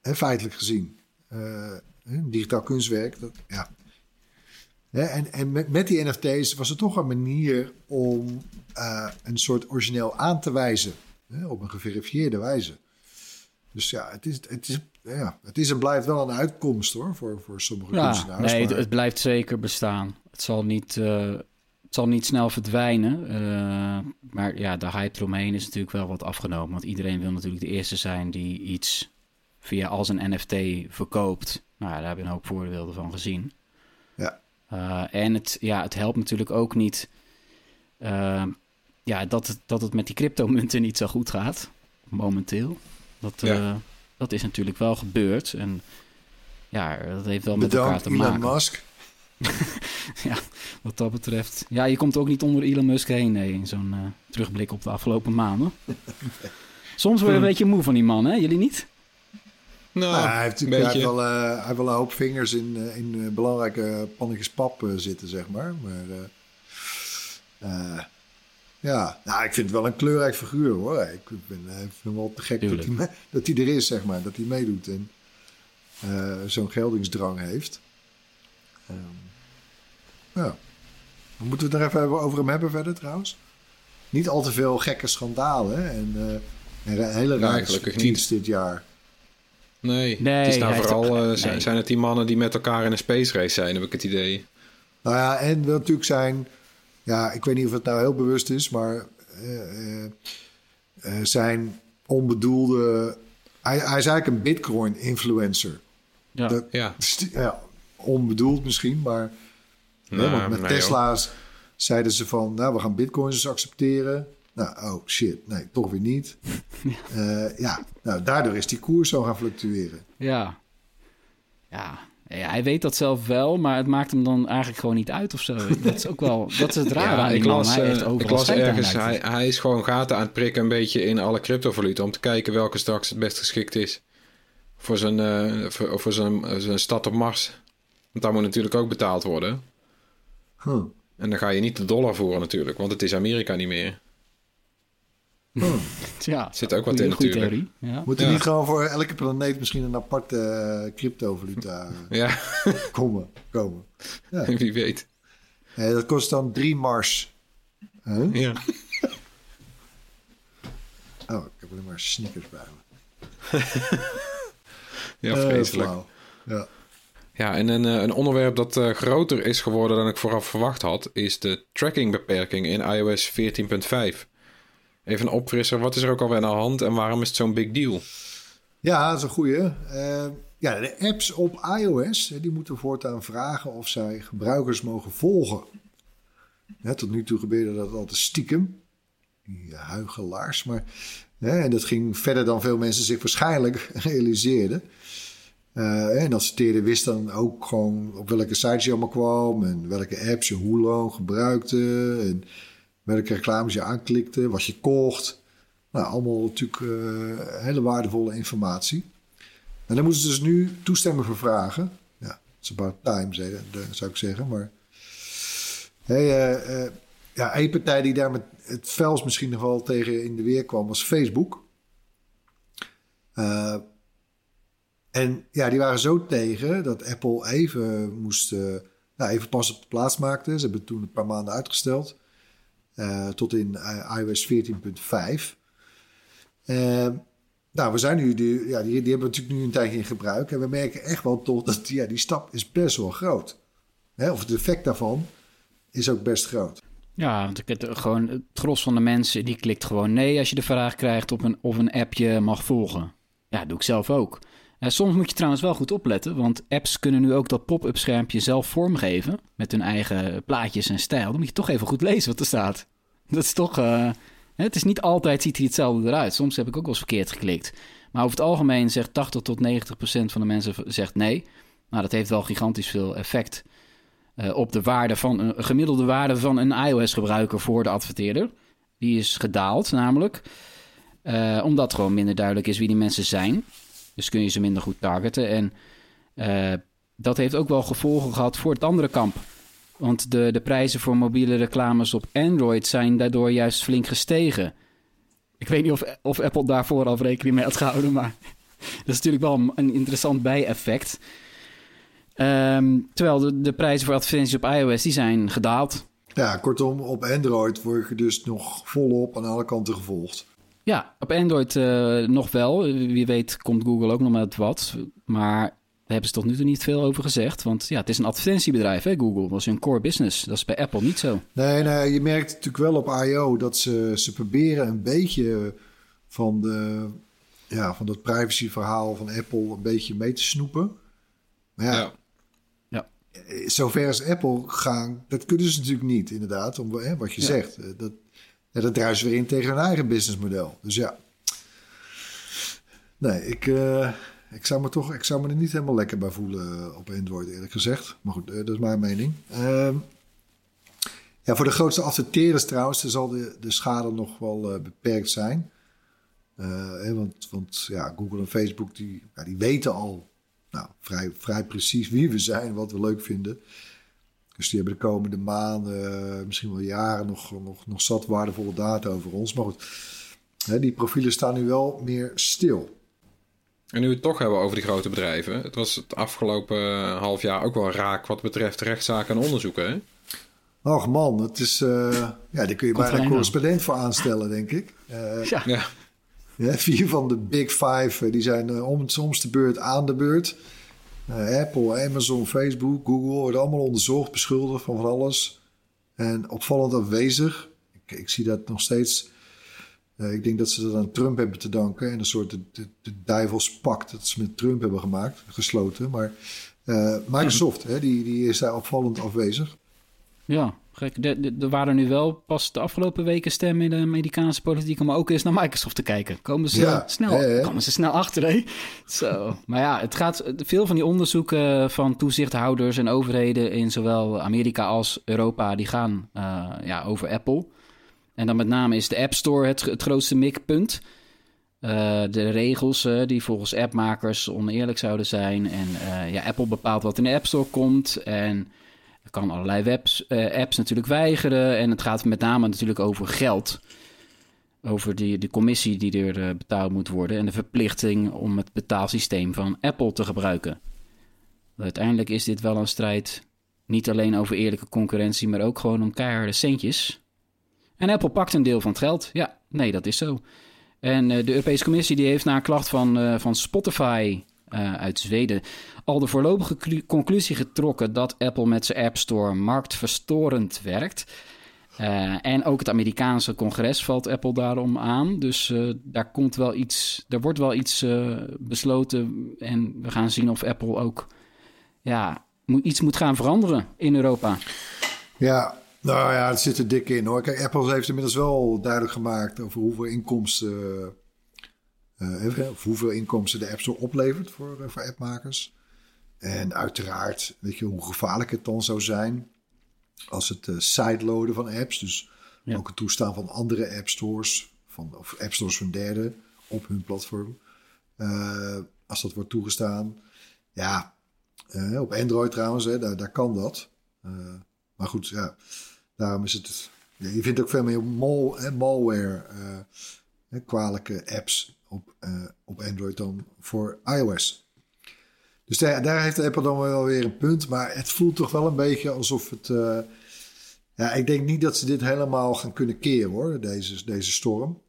Hè, feitelijk gezien. Uh, digitaal kunstwerk. Dat, ja. en en met, met, die NFT's was het toch een manier om uh, een soort origineel aan te wijzen. Hè, op een geverifieerde wijze. Dus ja, het is, het is, ja, het is en blijft wel een uitkomst hoor, voor, voor sommige ja, kunstenaars. Nee, het, blijft zeker bestaan. Het zal niet, uh, zal niet snel verdwijnen. Uh, maar ja, de hype eromheen is natuurlijk wel wat afgenomen. Want iedereen wil natuurlijk de eerste zijn die iets via als een NFT verkoopt. Nou, daar hebben we een hoop voordelen van gezien. Ja. Uh, en het, ja, het helpt natuurlijk ook niet ja, dat, het, dat het met die cryptomunten niet zo goed gaat. Momenteel. Dat, ja. dat is natuurlijk wel gebeurd. En ja, dat heeft wel met elkaar te maken. Elon Musk. ja, wat dat betreft. Ja, je komt ook niet onder Elon Musk heen, nee, in zo'n uh, terugblik op de afgelopen maanden. Soms word je een beetje moe van die man, hè? Jullie niet? Nou, Nou, hij, heeft een hij, heeft wel, eh, hij heeft wel een hoop vingers in, eh, in eh, belangrijke pannetjes pap eh, zitten, zeg maar. Maar eh, eh, ja, nou, ik vind het wel een kleurrijk figuur, hoor. Ik ben, eh, vind hem wel te gek dat hij, dat hij er is, zeg maar. Dat hij meedoet en eh, zo'n geldingsdrang heeft. Ehm, ja. Moeten we het nog even over hem hebben verder, trouwens? Niet al te veel gekke schandalen en, eh, en een hele Nee, rare gelukkig tweets dit jaar. Nee, Nee, het is nou vooral, zijn, nee. zijn het die mannen die met elkaar in een space race zijn, heb ik het idee. Nou ja, en wil natuurlijk zijn... Ja, ik weet niet of het nou heel bewust is, maar... eh, eh, eh, zijn onbedoelde... Hij, hij is eigenlijk een Bitcoin-influencer. Ja. Dat- Ja, Ja, onbedoeld misschien, maar... hè, Nou, want met nee, Tesla's zeiden ze van... Nou, we gaan Bitcoins eens accepteren. Nou, oh shit, nee, toch weer niet. Eh, ja, nou, daardoor is die koers zo gaan fluctueren. Ja. Ja. Ja, hij weet dat zelf wel, maar het maakt hem dan eigenlijk gewoon niet uit of zo. Dat is ook wel, dat is het rare aan ja ik man. las, Hij heeft eh, overal ik las scheid aan, ergens, hij, hij is gewoon gaten aan het prikken een beetje in alle cryptovaluta om te kijken welke straks het best geschikt is voor zijn, eh, voor, voor zijn, zijn stad op Mars. Want daar moet natuurlijk ook betaald worden. Huh. En dan ga je niet de dollar voeren natuurlijk, want het is Amerika niet meer. Ja, Zit ook wat in natuurlijk. theorie. Ja. Moet er Ja. niet gewoon voor elke planeet misschien een aparte eh, cryptovaluta Ja, komen? komen. Ja. wie weet. Eh, dat kost dan 3 Mars. Huh? Ja. Oh, ik heb alleen maar sneakers bij me. Ja, Eh, vreselijk. ja. Ja, en een, een onderwerp dat eh, groter is geworden dan ik vooraf verwacht had, is de trackingbeperking in iOS 14.5. Even een opfrisser, wat is er ook alweer aan de hand en waarom is het zo'n big deal? ja, dat is een goeie. Eh, ja, de apps op iOS die moeten voortaan vragen of zij gebruikers mogen volgen. Tot nu toe gebeurde dat altijd stiekem. Die huigelaars. Maar, en dat ging verder dan veel mensen zich waarschijnlijk realiseerden. Eh, en adverteerder wist dan ook gewoon op welke sites je allemaal kwam en welke apps je hoe lang gebruikte en welke reclames je aanklikte, wat je kocht. Nou, allemaal natuurlijk eh, hele waardevolle informatie. En daar moeten ze dus nu toestemming voor vragen. Ja, it's about time, de- zou ik zeggen. Maar hey, eh, eh, ja, één partij die daar met het fels misschien nog wel tegen in de weer kwam, was Facebook. Eh, en ja, die waren zo tegen dat Apple even moest, eh, nou, even pas op de plaats maakte. Ze hebben toen een paar maanden uitgesteld. Eh, tot in eh, iOS 14.5. Eh, nou, we zijn nu, die, ja, die, die hebben we natuurlijk nu een tijdje in gebruik. En we merken echt wel toch dat ja, die stap is best wel groot. Hè, of het effect daarvan is ook best groot. Ja, want het, gewoon het gros van de mensen die klikt gewoon nee als je de vraag krijgt op een, of een app je mag volgen. Ja, dat doe ik zelf ook. Eh, soms moet je trouwens wel goed opletten, want apps kunnen nu ook dat pop-up schermpje zelf vormgeven met hun eigen plaatjes en stijl. Dan moet je toch even goed lezen wat er staat. Dat is toch. eh, het is niet altijd ziet hij hetzelfde eruit. Soms heb ik ook wel eens verkeerd geklikt. Maar over het algemeen zegt 80 tot 90 procent van de mensen zegt nee. Nou, dat heeft wel gigantisch veel effect eh, op de waarde van een gemiddelde waarde van een iOS-gebruiker voor de adverteerder. Die is gedaald, namelijk. Omdat gewoon minder duidelijk is wie die mensen zijn. Dus kun je ze minder goed targeten. En eh, dat heeft ook wel gevolgen gehad voor het andere kamp. Want de, de prijzen voor mobiele reclames op Android zijn daardoor juist flink gestegen. Ik weet niet of, of Apple daar vooraf rekening mee had gehouden, maar dat is natuurlijk wel een, een interessant bijeffect. Ehm, terwijl de, de prijzen voor advertenties op iOS die zijn gedaald. Ja, kortom, op Android word je dus nog volop aan alle kanten gevolgd. Ja, op Android eh, nog wel. Wie weet komt Google ook nog met wat. Maar daar hebben ze tot nu toe niet veel over gezegd. Want ja, het is een advertentiebedrijf, hè, Google. Dat is hun core business. Dat is bij Apple niet zo. Nee, nee, je merkt natuurlijk wel op I.O. dat ze, ze proberen een beetje van, de, ja, van dat privacyverhaal van Apple een beetje mee te snoepen. Maar ja, Ja. zover is Apple gaan, dat kunnen ze natuurlijk niet, inderdaad. Om, hè, wat je Ja. zegt, eh, dat, ja, dat druist weer in tegen hun eigen businessmodel. Dus ja, nee, ik, eh, ik, zou me toch, ik zou me er niet helemaal lekker bij voelen eh, op Android, eerlijk gezegd. Maar goed, eh, dat is mijn mening. Ehm, ja, voor de grootste adverteerders trouwens, zal de, de schade nog wel beperkt zijn. Want want ja, Google en Facebook die, ja, die weten al nou, vrij, vrij precies wie we zijn, wat we leuk vinden. Dus die hebben de komende maanden, misschien wel jaren, nog, nog, nog zat waardevolle data over ons. Maar goed, hè, die profielen staan nu wel meer stil. En nu we het toch hebben over die grote bedrijven. Het was het afgelopen half jaar ook wel raak wat betreft rechtszaken en onderzoeken. Hè? Och man, het is, uh, ja, daar kun je bijna een correspondent voor aanstellen, denk ik. Uh, ja. ja. Vier van de Big Five, die zijn uh, om, soms de beurt aan de beurt. Apple, Amazon, Facebook, Google worden allemaal onderzocht, beschuldigd van van alles. En opvallend afwezig. Ik, ik zie dat nog steeds uh, ik denk dat ze dat aan Trump hebben te danken. En een soort de, de, de duivelspact dat ze met Trump hebben gemaakt, gesloten. Maar uh, Microsoft, hè, die, die is daar opvallend afwezig. Ja, gek. Er waren nu wel pas de afgelopen weken stemmen in de Amerikaanse politiek om ook eens naar Microsoft te kijken. Komen ze, ja, snel, komen ze snel achter, hè? Zo. Maar ja, het gaat, veel van die onderzoeken van toezichthouders en overheden in zowel Amerika als Europa, die gaan uh, ja, over Apple. En dan met name is de App Store het, het grootste mikpunt. Uh, de regels uh, die volgens appmakers oneerlijk zouden zijn. En uh, ja, Apple bepaalt wat in de App Store komt. En kan allerlei webs, apps natuurlijk weigeren. En het gaat met name natuurlijk over geld. Over die, de commissie die er betaald moet worden. En de verplichting om het betaalsysteem van Apple te gebruiken. Uiteindelijk is dit wel een strijd. Niet alleen over eerlijke concurrentie, maar ook gewoon om keiharde centjes. En Apple pakt een deel van het geld. Ja, nee, dat is zo. En uh, de Europese Commissie die heeft na een klacht van, van Spotify uh, uit Zweden al de voorlopige conclusie getrokken dat Apple met zijn App Store marktverstorend werkt. en ook het Amerikaanse congres valt Apple daarom aan. Dus daar komt wel iets, er wordt wel iets besloten. En we gaan zien of Apple ook ja, iets moet gaan veranderen in Europa. Ja, nou ja, het zit er dik in hoor. Kijk, Apple heeft inmiddels wel duidelijk gemaakt over hoeveel inkomsten, uh, of hoeveel inkomsten de App Store oplevert voor, uh, voor appmakers. En uiteraard, weet je, hoe gevaarlijk het dan zou zijn als het uh, sideloaden van apps, dus ook het toestaan van andere app stores, van, of app stores van derden op hun platform, als dat wordt toegestaan. Ja, op Android trouwens, hè, daar, daar kan dat. maar goed, ja. Daarom is het. je vindt ook veel meer mal, malware, kwalijke apps op, uh, op Android dan voor iOS. Dus daar, daar, heeft Apple dan wel weer een punt. Maar het voelt toch wel een beetje alsof het. Uh, ja, ik denk niet dat ze dit helemaal gaan kunnen keren hoor, deze, deze storm.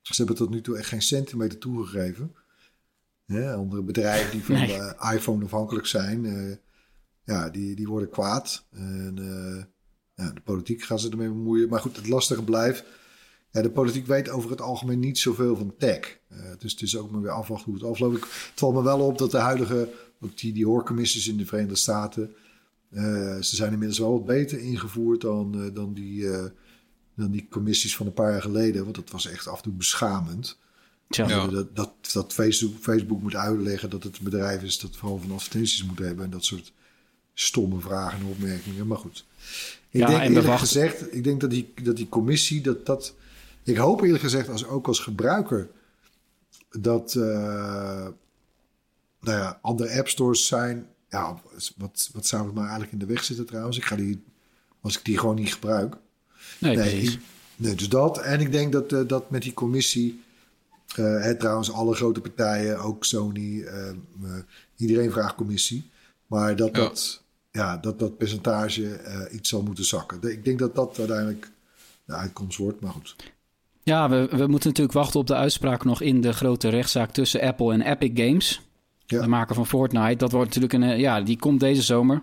Ze hebben tot nu toe echt geen centimeter toegegeven. Ja, andere bedrijven die van de iPhone afhankelijk zijn, ja, die, die worden kwaad. En ja, de politiek gaan ze ermee bemoeien. Maar goed, het lastige blijft. Ja, de politiek weet over het algemeen niet zoveel van tech. Uh, dus het is ook maar weer afwachten hoe het afloopt. Het valt me wel op dat de huidige, ook die, die hoorcommissies in de Verenigde Staten, uh, ze zijn inmiddels wel wat beter ingevoerd dan, uh, dan, die, dan die commissies van een paar jaar geleden. Want dat was echt af en toe beschamend. Ja. Dat, dat, dat Facebook, Facebook moet uitleggen dat het een bedrijf is dat vooral van advertenties moet hebben. En dat soort stomme vragen en opmerkingen. Maar goed. Ik ja, denk eerlijk gezegd, ik denk dat die, dat die commissie, dat dat. Ik hoop eerlijk gezegd, als, ook als gebruiker, dat uh, nou ja, andere app stores zijn. Ja, wat, wat zou het maar eigenlijk in de weg zitten trouwens? Ik ga die, als ik die gewoon niet gebruik. Nee, nee, nee dus dat. En ik denk dat, uh, dat met die commissie. Uh, trouwens, alle grote partijen, ook Sony, iedereen vraagt commissie. Maar dat dat ja, dat dat percentage iets zal moeten zakken. Ik denk dat dat uiteindelijk de uitkomst wordt, maar goed. Ja, we, we moeten natuurlijk wachten op de uitspraak nog in de grote rechtszaak tussen Apple en Epic Games. Ja. De maker van Fortnite. Dat wordt natuurlijk een. Eh, ja, die komt deze zomer.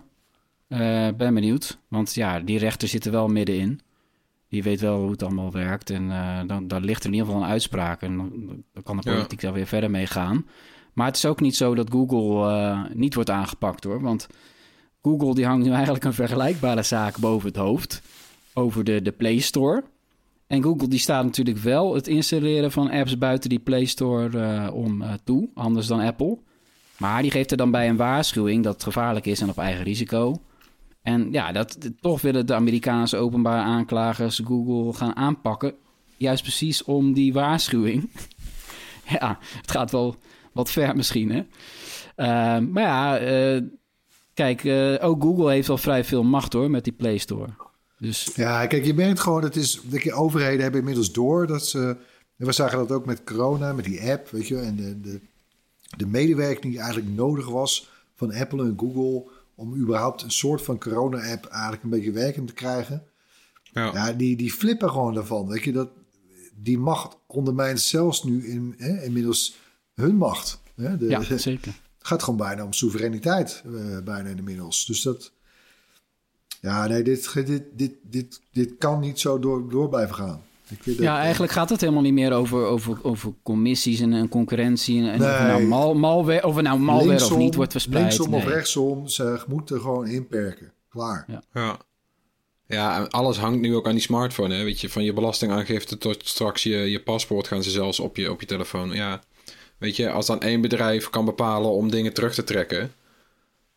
Uh, ben benieuwd. Want ja, die rechter zit er wel middenin. Die weet wel hoe het allemaal werkt. En uh, dan, dan ligt er in ieder geval een uitspraak. En dan, kan de politiek ja. daar weer verder mee gaan. Maar het is ook niet zo dat Google niet wordt aangepakt hoor. Want Google die hangt nu eigenlijk een vergelijkbare zaak boven het hoofd over de, de Play Store. En Google die staat natuurlijk wel het installeren van apps buiten die Play Store uh, om uh, toe, anders dan Apple. Maar die geeft er dan bij een waarschuwing dat het gevaarlijk is en op eigen risico. En ja, dat, toch willen de Amerikaanse openbare aanklagers Google gaan aanpakken. Juist precies om die waarschuwing. ja, het gaat wel wat ver misschien, hè? Uh, maar ja, uh, kijk, ook Google heeft al vrij veel macht hoor met die Play Store. Dus... Ja, kijk, je merkt gewoon, het is, de overheden hebben inmiddels door dat ze... We zagen dat ook met corona, met die app, weet je, en de, de, de medewerking die eigenlijk nodig was van Apple en Google om überhaupt een soort van corona-app eigenlijk een beetje werkend te krijgen. Ja. ja, die, die flippen gewoon daarvan. Weet je, dat, die macht ondermijnt zelfs nu in, hè, inmiddels hun macht. Hè? De, ja, zeker. Het gaat gewoon bijna om soevereiniteit, uh, bijna inmiddels. Dus dat... Ja, nee, dit, dit, dit, dit, dit kan niet zo door, door blijven gaan. Ik ja, eigenlijk gaat het helemaal niet meer over, over, over commissies en, en concurrentie. En, nee. of, nou mal, malware, of nou malware of niet wordt verspreid. Linksom nee. of rechtsom, ze moeten gewoon inperken. Klaar. Ja. ja. Ja, alles hangt nu ook aan die smartphone. Hè? Weet je, van je belastingaangifte tot straks je, je paspoort gaan ze zelfs op je, op je telefoon. Ja, weet je, als dan één bedrijf kan bepalen om dingen terug te trekken,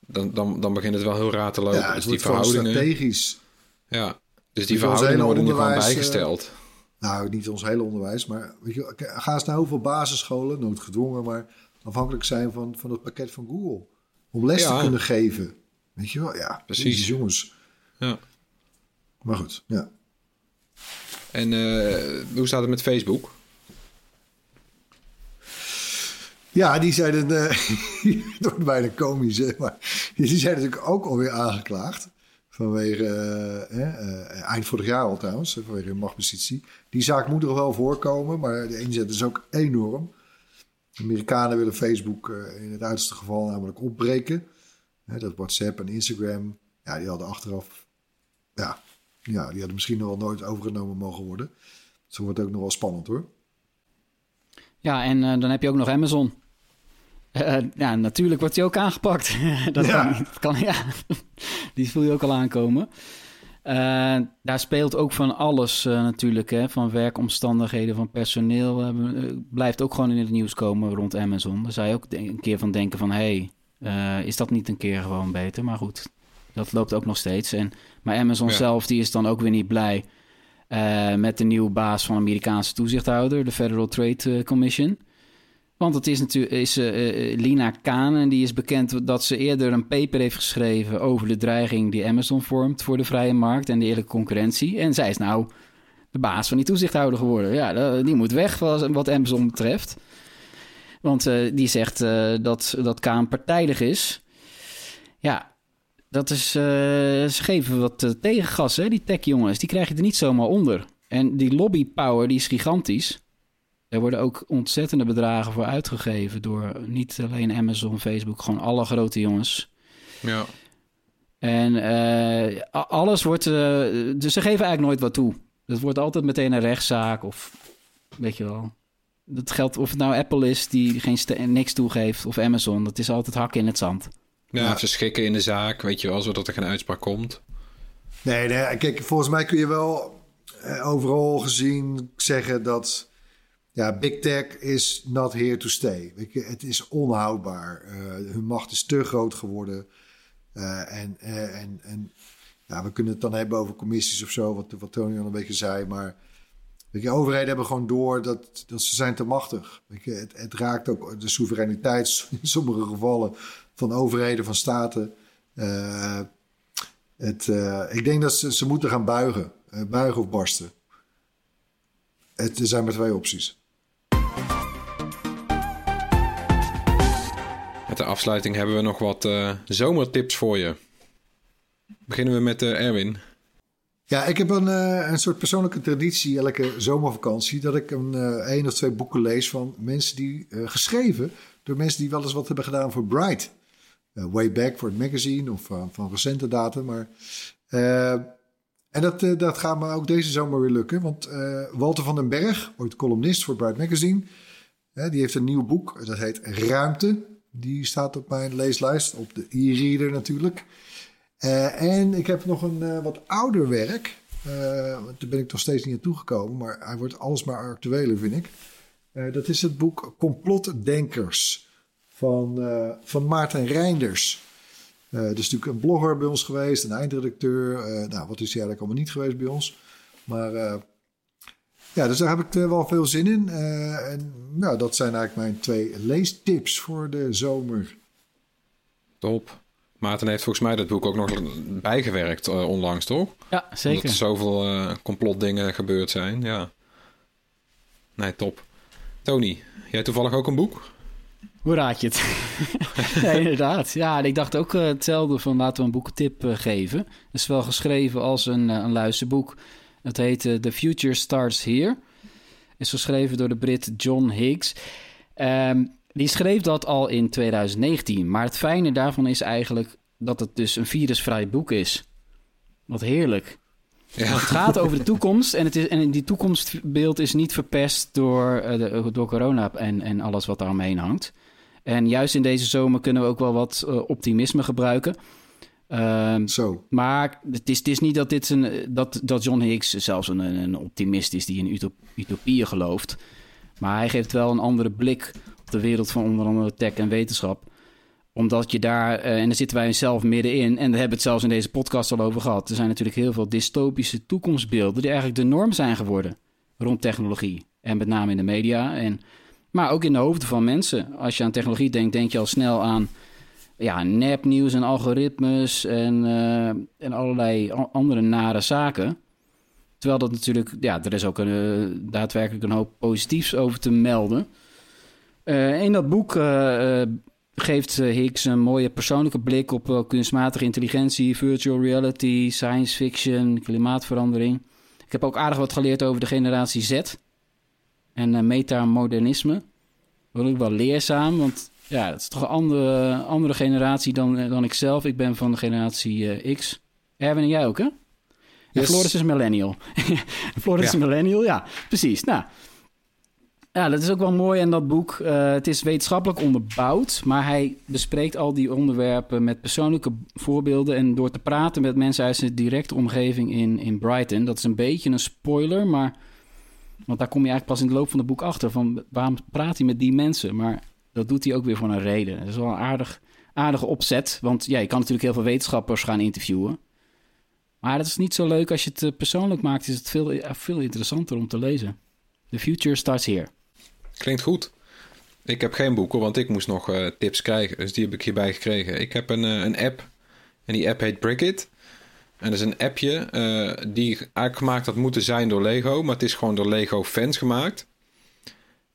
dan, dan, dan begint het wel heel raar te lopen. Ja, dus die verhoudingen. strategisch. Ja, dus die verhoudingen worden nu gewoon bijgesteld. Uh, nou, niet ons hele onderwijs, maar weet je, ga eens naar hoeveel basisscholen, noodgedwongen, maar afhankelijk zijn van, van het pakket van Google. Om les te kunnen geven. Weet je wel? Ja, precies. jongens. Ja. Maar goed, ja. En uh, hoe staat het met Facebook? Ja, die zijn uh, het wordt bijna komisch, maar die zijn natuurlijk ook alweer aangeklaagd. Vanwege, uh, eind vorig jaar al trouwens, vanwege machtpositie. Die zaak moet er wel voorkomen, maar de inzet is ook enorm. De Amerikanen willen Facebook in het uiterste geval namelijk opbreken. dat WhatsApp en Instagram, ja, die hadden achteraf ja, ja, die hadden misschien nog wel nooit overgenomen mogen worden. Zo wordt het ook nog wel spannend hoor. Ja, en dan heb je ook nog Amazon. Uh, ja, natuurlijk wordt die ook aangepakt. dat ja. Kan, kan, ja. die voel je ook al aankomen. Uh, daar speelt ook van alles natuurlijk, hè, van werkomstandigheden, van personeel. blijft ook gewoon in het nieuws komen rond Amazon. Daar zou je ook een keer van denken van, hé, hey, is dat niet een keer gewoon beter? Maar goed, dat loopt ook nog steeds. En, maar Amazon zelf die is dan ook weer niet blij met de nieuwe baas van de Amerikaanse toezichthouder, de Federal Trade eh, Commission. Want het is natuurlijk is, uh, Lina Kaan en die is bekend dat ze eerder een paper heeft geschreven over de dreiging die Amazon vormt voor de vrije markt en de eerlijke concurrentie. En zij is nou de baas van die toezichthouder geworden. Ja, die moet weg wat Amazon betreft. Want die zegt dat, dat Kaan partijdig is. Ja, dat is, ze geven wat tegengas, hè, die tech-jongens. Die krijg je er niet zomaar onder. En die lobbypower, die is gigantisch. Er worden ook ontzettende bedragen voor uitgegeven... door niet alleen Amazon, Facebook, gewoon alle grote jongens. Ja. En uh, alles wordt... dus ze geven eigenlijk nooit wat toe. Het wordt altijd meteen een rechtszaak of... Weet je wel. Dat geldt of het nou Apple is die geen niks toegeeft... of Amazon. Dat is altijd hakken in het zand. Ja, ze schikken in de zaak, weet je wel, zodat er geen uitspraak komt. Nee, nee, kijk, volgens mij kun je wel eh, overal gezien zeggen dat ja, Big Tech is not here to stay. Je, het is onhoudbaar. Uh, hun macht is te groot geworden. Uh, en, uh, en, en ja, we kunnen het dan hebben over commissies of zo, wat, Tony al een beetje zei. Maar weet je, overheden hebben gewoon door dat, dat ze zijn te machtig. Weet het, het raakt ook de soevereiniteit in sommige gevallen van overheden, van staten. Het, ik denk dat ze, ze moeten gaan buigen. Buigen of barsten. Het, er zijn maar twee opties. Met afsluiting hebben we nog wat zomertips voor je. Beginnen we met Erwin. Ja, ik heb een, een soort persoonlijke traditie elke zomervakantie... dat ik een één of twee boeken lees van mensen die geschreven... door mensen die wel eens wat hebben gedaan voor Bright. Eh, way back voor het magazine of van recente data. Maar, eh, en dat, eh, dat gaat me ook deze zomer weer lukken. Want Walter van den Berg, ooit columnist voor Bright Magazine, die heeft een nieuw boek. Dat heet Ruimte. Die staat op mijn leeslijst, op de e-reader natuurlijk. en ik heb nog een wat ouder werk. Uh, daar ben ik nog steeds niet aan toegekomen, maar hij wordt alles maar actueler, vind ik. dat is het boek Complotdenkers van, van Maarten Reinders. Uh, dus natuurlijk een blogger bij ons geweest, een eindredacteur. Nou, wat is hij eigenlijk allemaal niet geweest bij ons? Maar Ja, dus daar heb ik eh, wel veel zin in. Eh, en nou, dat zijn eigenlijk mijn twee leestips voor de zomer. Top. Maarten heeft volgens mij dat boek ook nog bijgewerkt eh, onlangs, toch? Ja, zeker. Omdat er zoveel eh, complotdingen gebeurd zijn, ja. Nee, top. Tony, jij toevallig ook een boek? Hoe raad je het? ja, inderdaad. Ja, en ik dacht ook eh, hetzelfde van laten we een boekentip geven. Het is wel geschreven als een, een luisterboek. Het heet eh, The Future Starts Here. Is geschreven door de Brit John Higgs. Ehm, die schreef dat al in 2019. Maar het fijne daarvan is eigenlijk dat het dus een virusvrij boek is. Wat heerlijk. Ja. Het gaat over de toekomst en, het is, en die toekomstbeeld is niet verpest door, eh, de, door corona en, en alles wat daaromheen hangt. En juist in deze zomer kunnen we ook wel wat eh, optimisme gebruiken. Ehm, Zo. maar het is, het is niet dat, dit een, dat, dat John Hicks zelfs een, een optimist is die in utop, utopieën gelooft. Maar hij geeft wel een andere blik op de wereld van onder andere tech en wetenschap. Omdat je daar, eh, en daar zitten wij zelf middenin, en daar hebben we het zelfs in deze podcast al over gehad. Er zijn natuurlijk heel veel dystopische toekomstbeelden die eigenlijk de norm zijn geworden rond technologie. En met name in de media, en, maar ook in de hoofden van mensen. Als je aan technologie denkt, denk je al snel aan ja, nepnieuws en algoritmes en, eh, en allerlei andere nare zaken. Terwijl dat natuurlijk, ja, er is ook een, eh, daadwerkelijk een hoop positiefs over te melden. Eh, in dat boek geeft Higgs een mooie persoonlijke blik op kunstmatige intelligentie, virtual reality, science fiction, klimaatverandering. Ik heb ook aardig wat geleerd over de generatie Z en metamodernisme. Dat ik wel leerzaam, want ja, het is toch een andere, andere generatie dan, eh, dan ik zelf. Ik ben van de generatie eh, X. Erwin en jij ook, hè? En Yes. Floris is millennial. Floris is Ja. millennial, ja, precies. Nou, ja, dat is ook wel mooi in dat boek. Eh, het is wetenschappelijk onderbouwd, maar hij bespreekt al die onderwerpen met persoonlijke voorbeelden en door te praten met mensen uit zijn directe omgeving in, in Brighton. Dat is een beetje een spoiler, maar want daar kom je eigenlijk pas in de loop van het boek achter van waarom praat hij met die mensen? Maar dat doet hij ook weer voor een reden. Dat is wel een aardig, aardige opzet, want ja, je kan natuurlijk heel veel wetenschappers gaan interviewen. Maar dat is niet zo leuk als je het eh, persoonlijk maakt, is het veel, eh, veel interessanter om te lezen. The future starts here. Klinkt goed. Ik heb geen boeken, want ik moest nog eh, tips krijgen. Dus die heb ik hierbij gekregen. Ik heb een, een app. En die app heet Brickit. En dat is een appje die eigenlijk gemaakt had moeten zijn door Lego. Maar het is gewoon door Lego fans gemaakt.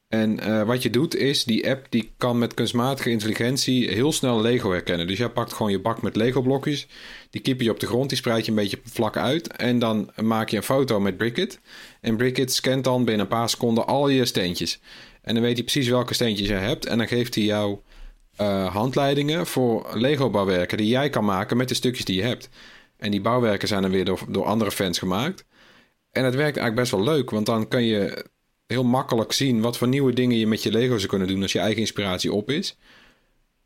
En eh, wat je doet is, die app die kan met kunstmatige intelligentie heel snel Lego herkennen. Dus jij pakt gewoon je bak met Lego blokjes. Die kiep je op de grond, die spreid je een beetje vlak uit. En dan maak je een foto met Brickit. En Brickit scant dan binnen een paar seconden al je steentjes. En dan weet hij precies welke steentjes je hebt. En dan geeft hij jou eh, handleidingen voor Lego bouwwerken die jij kan maken met de stukjes die je hebt. En die bouwwerken zijn dan weer door, door andere fans gemaakt. En het werkt eigenlijk best wel leuk, want dan kun je heel makkelijk zien wat voor nieuwe dingen je met je Lego zou kunnen doen als je eigen inspiratie op is.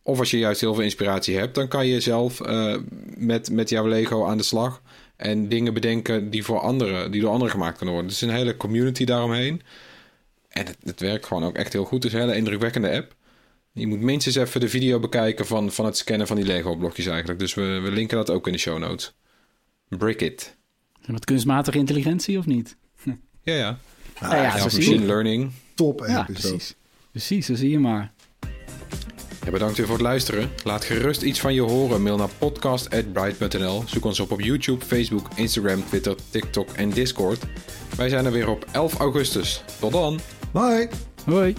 Of als je juist heel veel inspiratie hebt, dan kan je zelf eh, met, met jouw Lego aan de slag. En dingen bedenken die, voor anderen, die door anderen gemaakt kunnen worden. Dus een hele community daaromheen. En het, het werkt gewoon ook echt heel goed. Het is een hele indrukwekkende app. Je moet minstens even de video bekijken van, van het scannen van die Lego-blokjes eigenlijk. Dus we, we linken dat ook in de show notes. Brickit. En dat kunstmatige intelligentie of niet? Ja, ja. Ja, ja, Ja, zo zie machine learning. Top app Ja, is dat. precies. Precies, zo zie je maar. Ja, bedankt weer voor het luisteren. Laat gerust iets van je horen. Mail naar podcast.bright.nl. Zoek ons op op YouTube, Facebook, Instagram, Twitter, TikTok en Discord. Wij zijn er weer op 11 augustus. Tot dan! Bye! Hoi.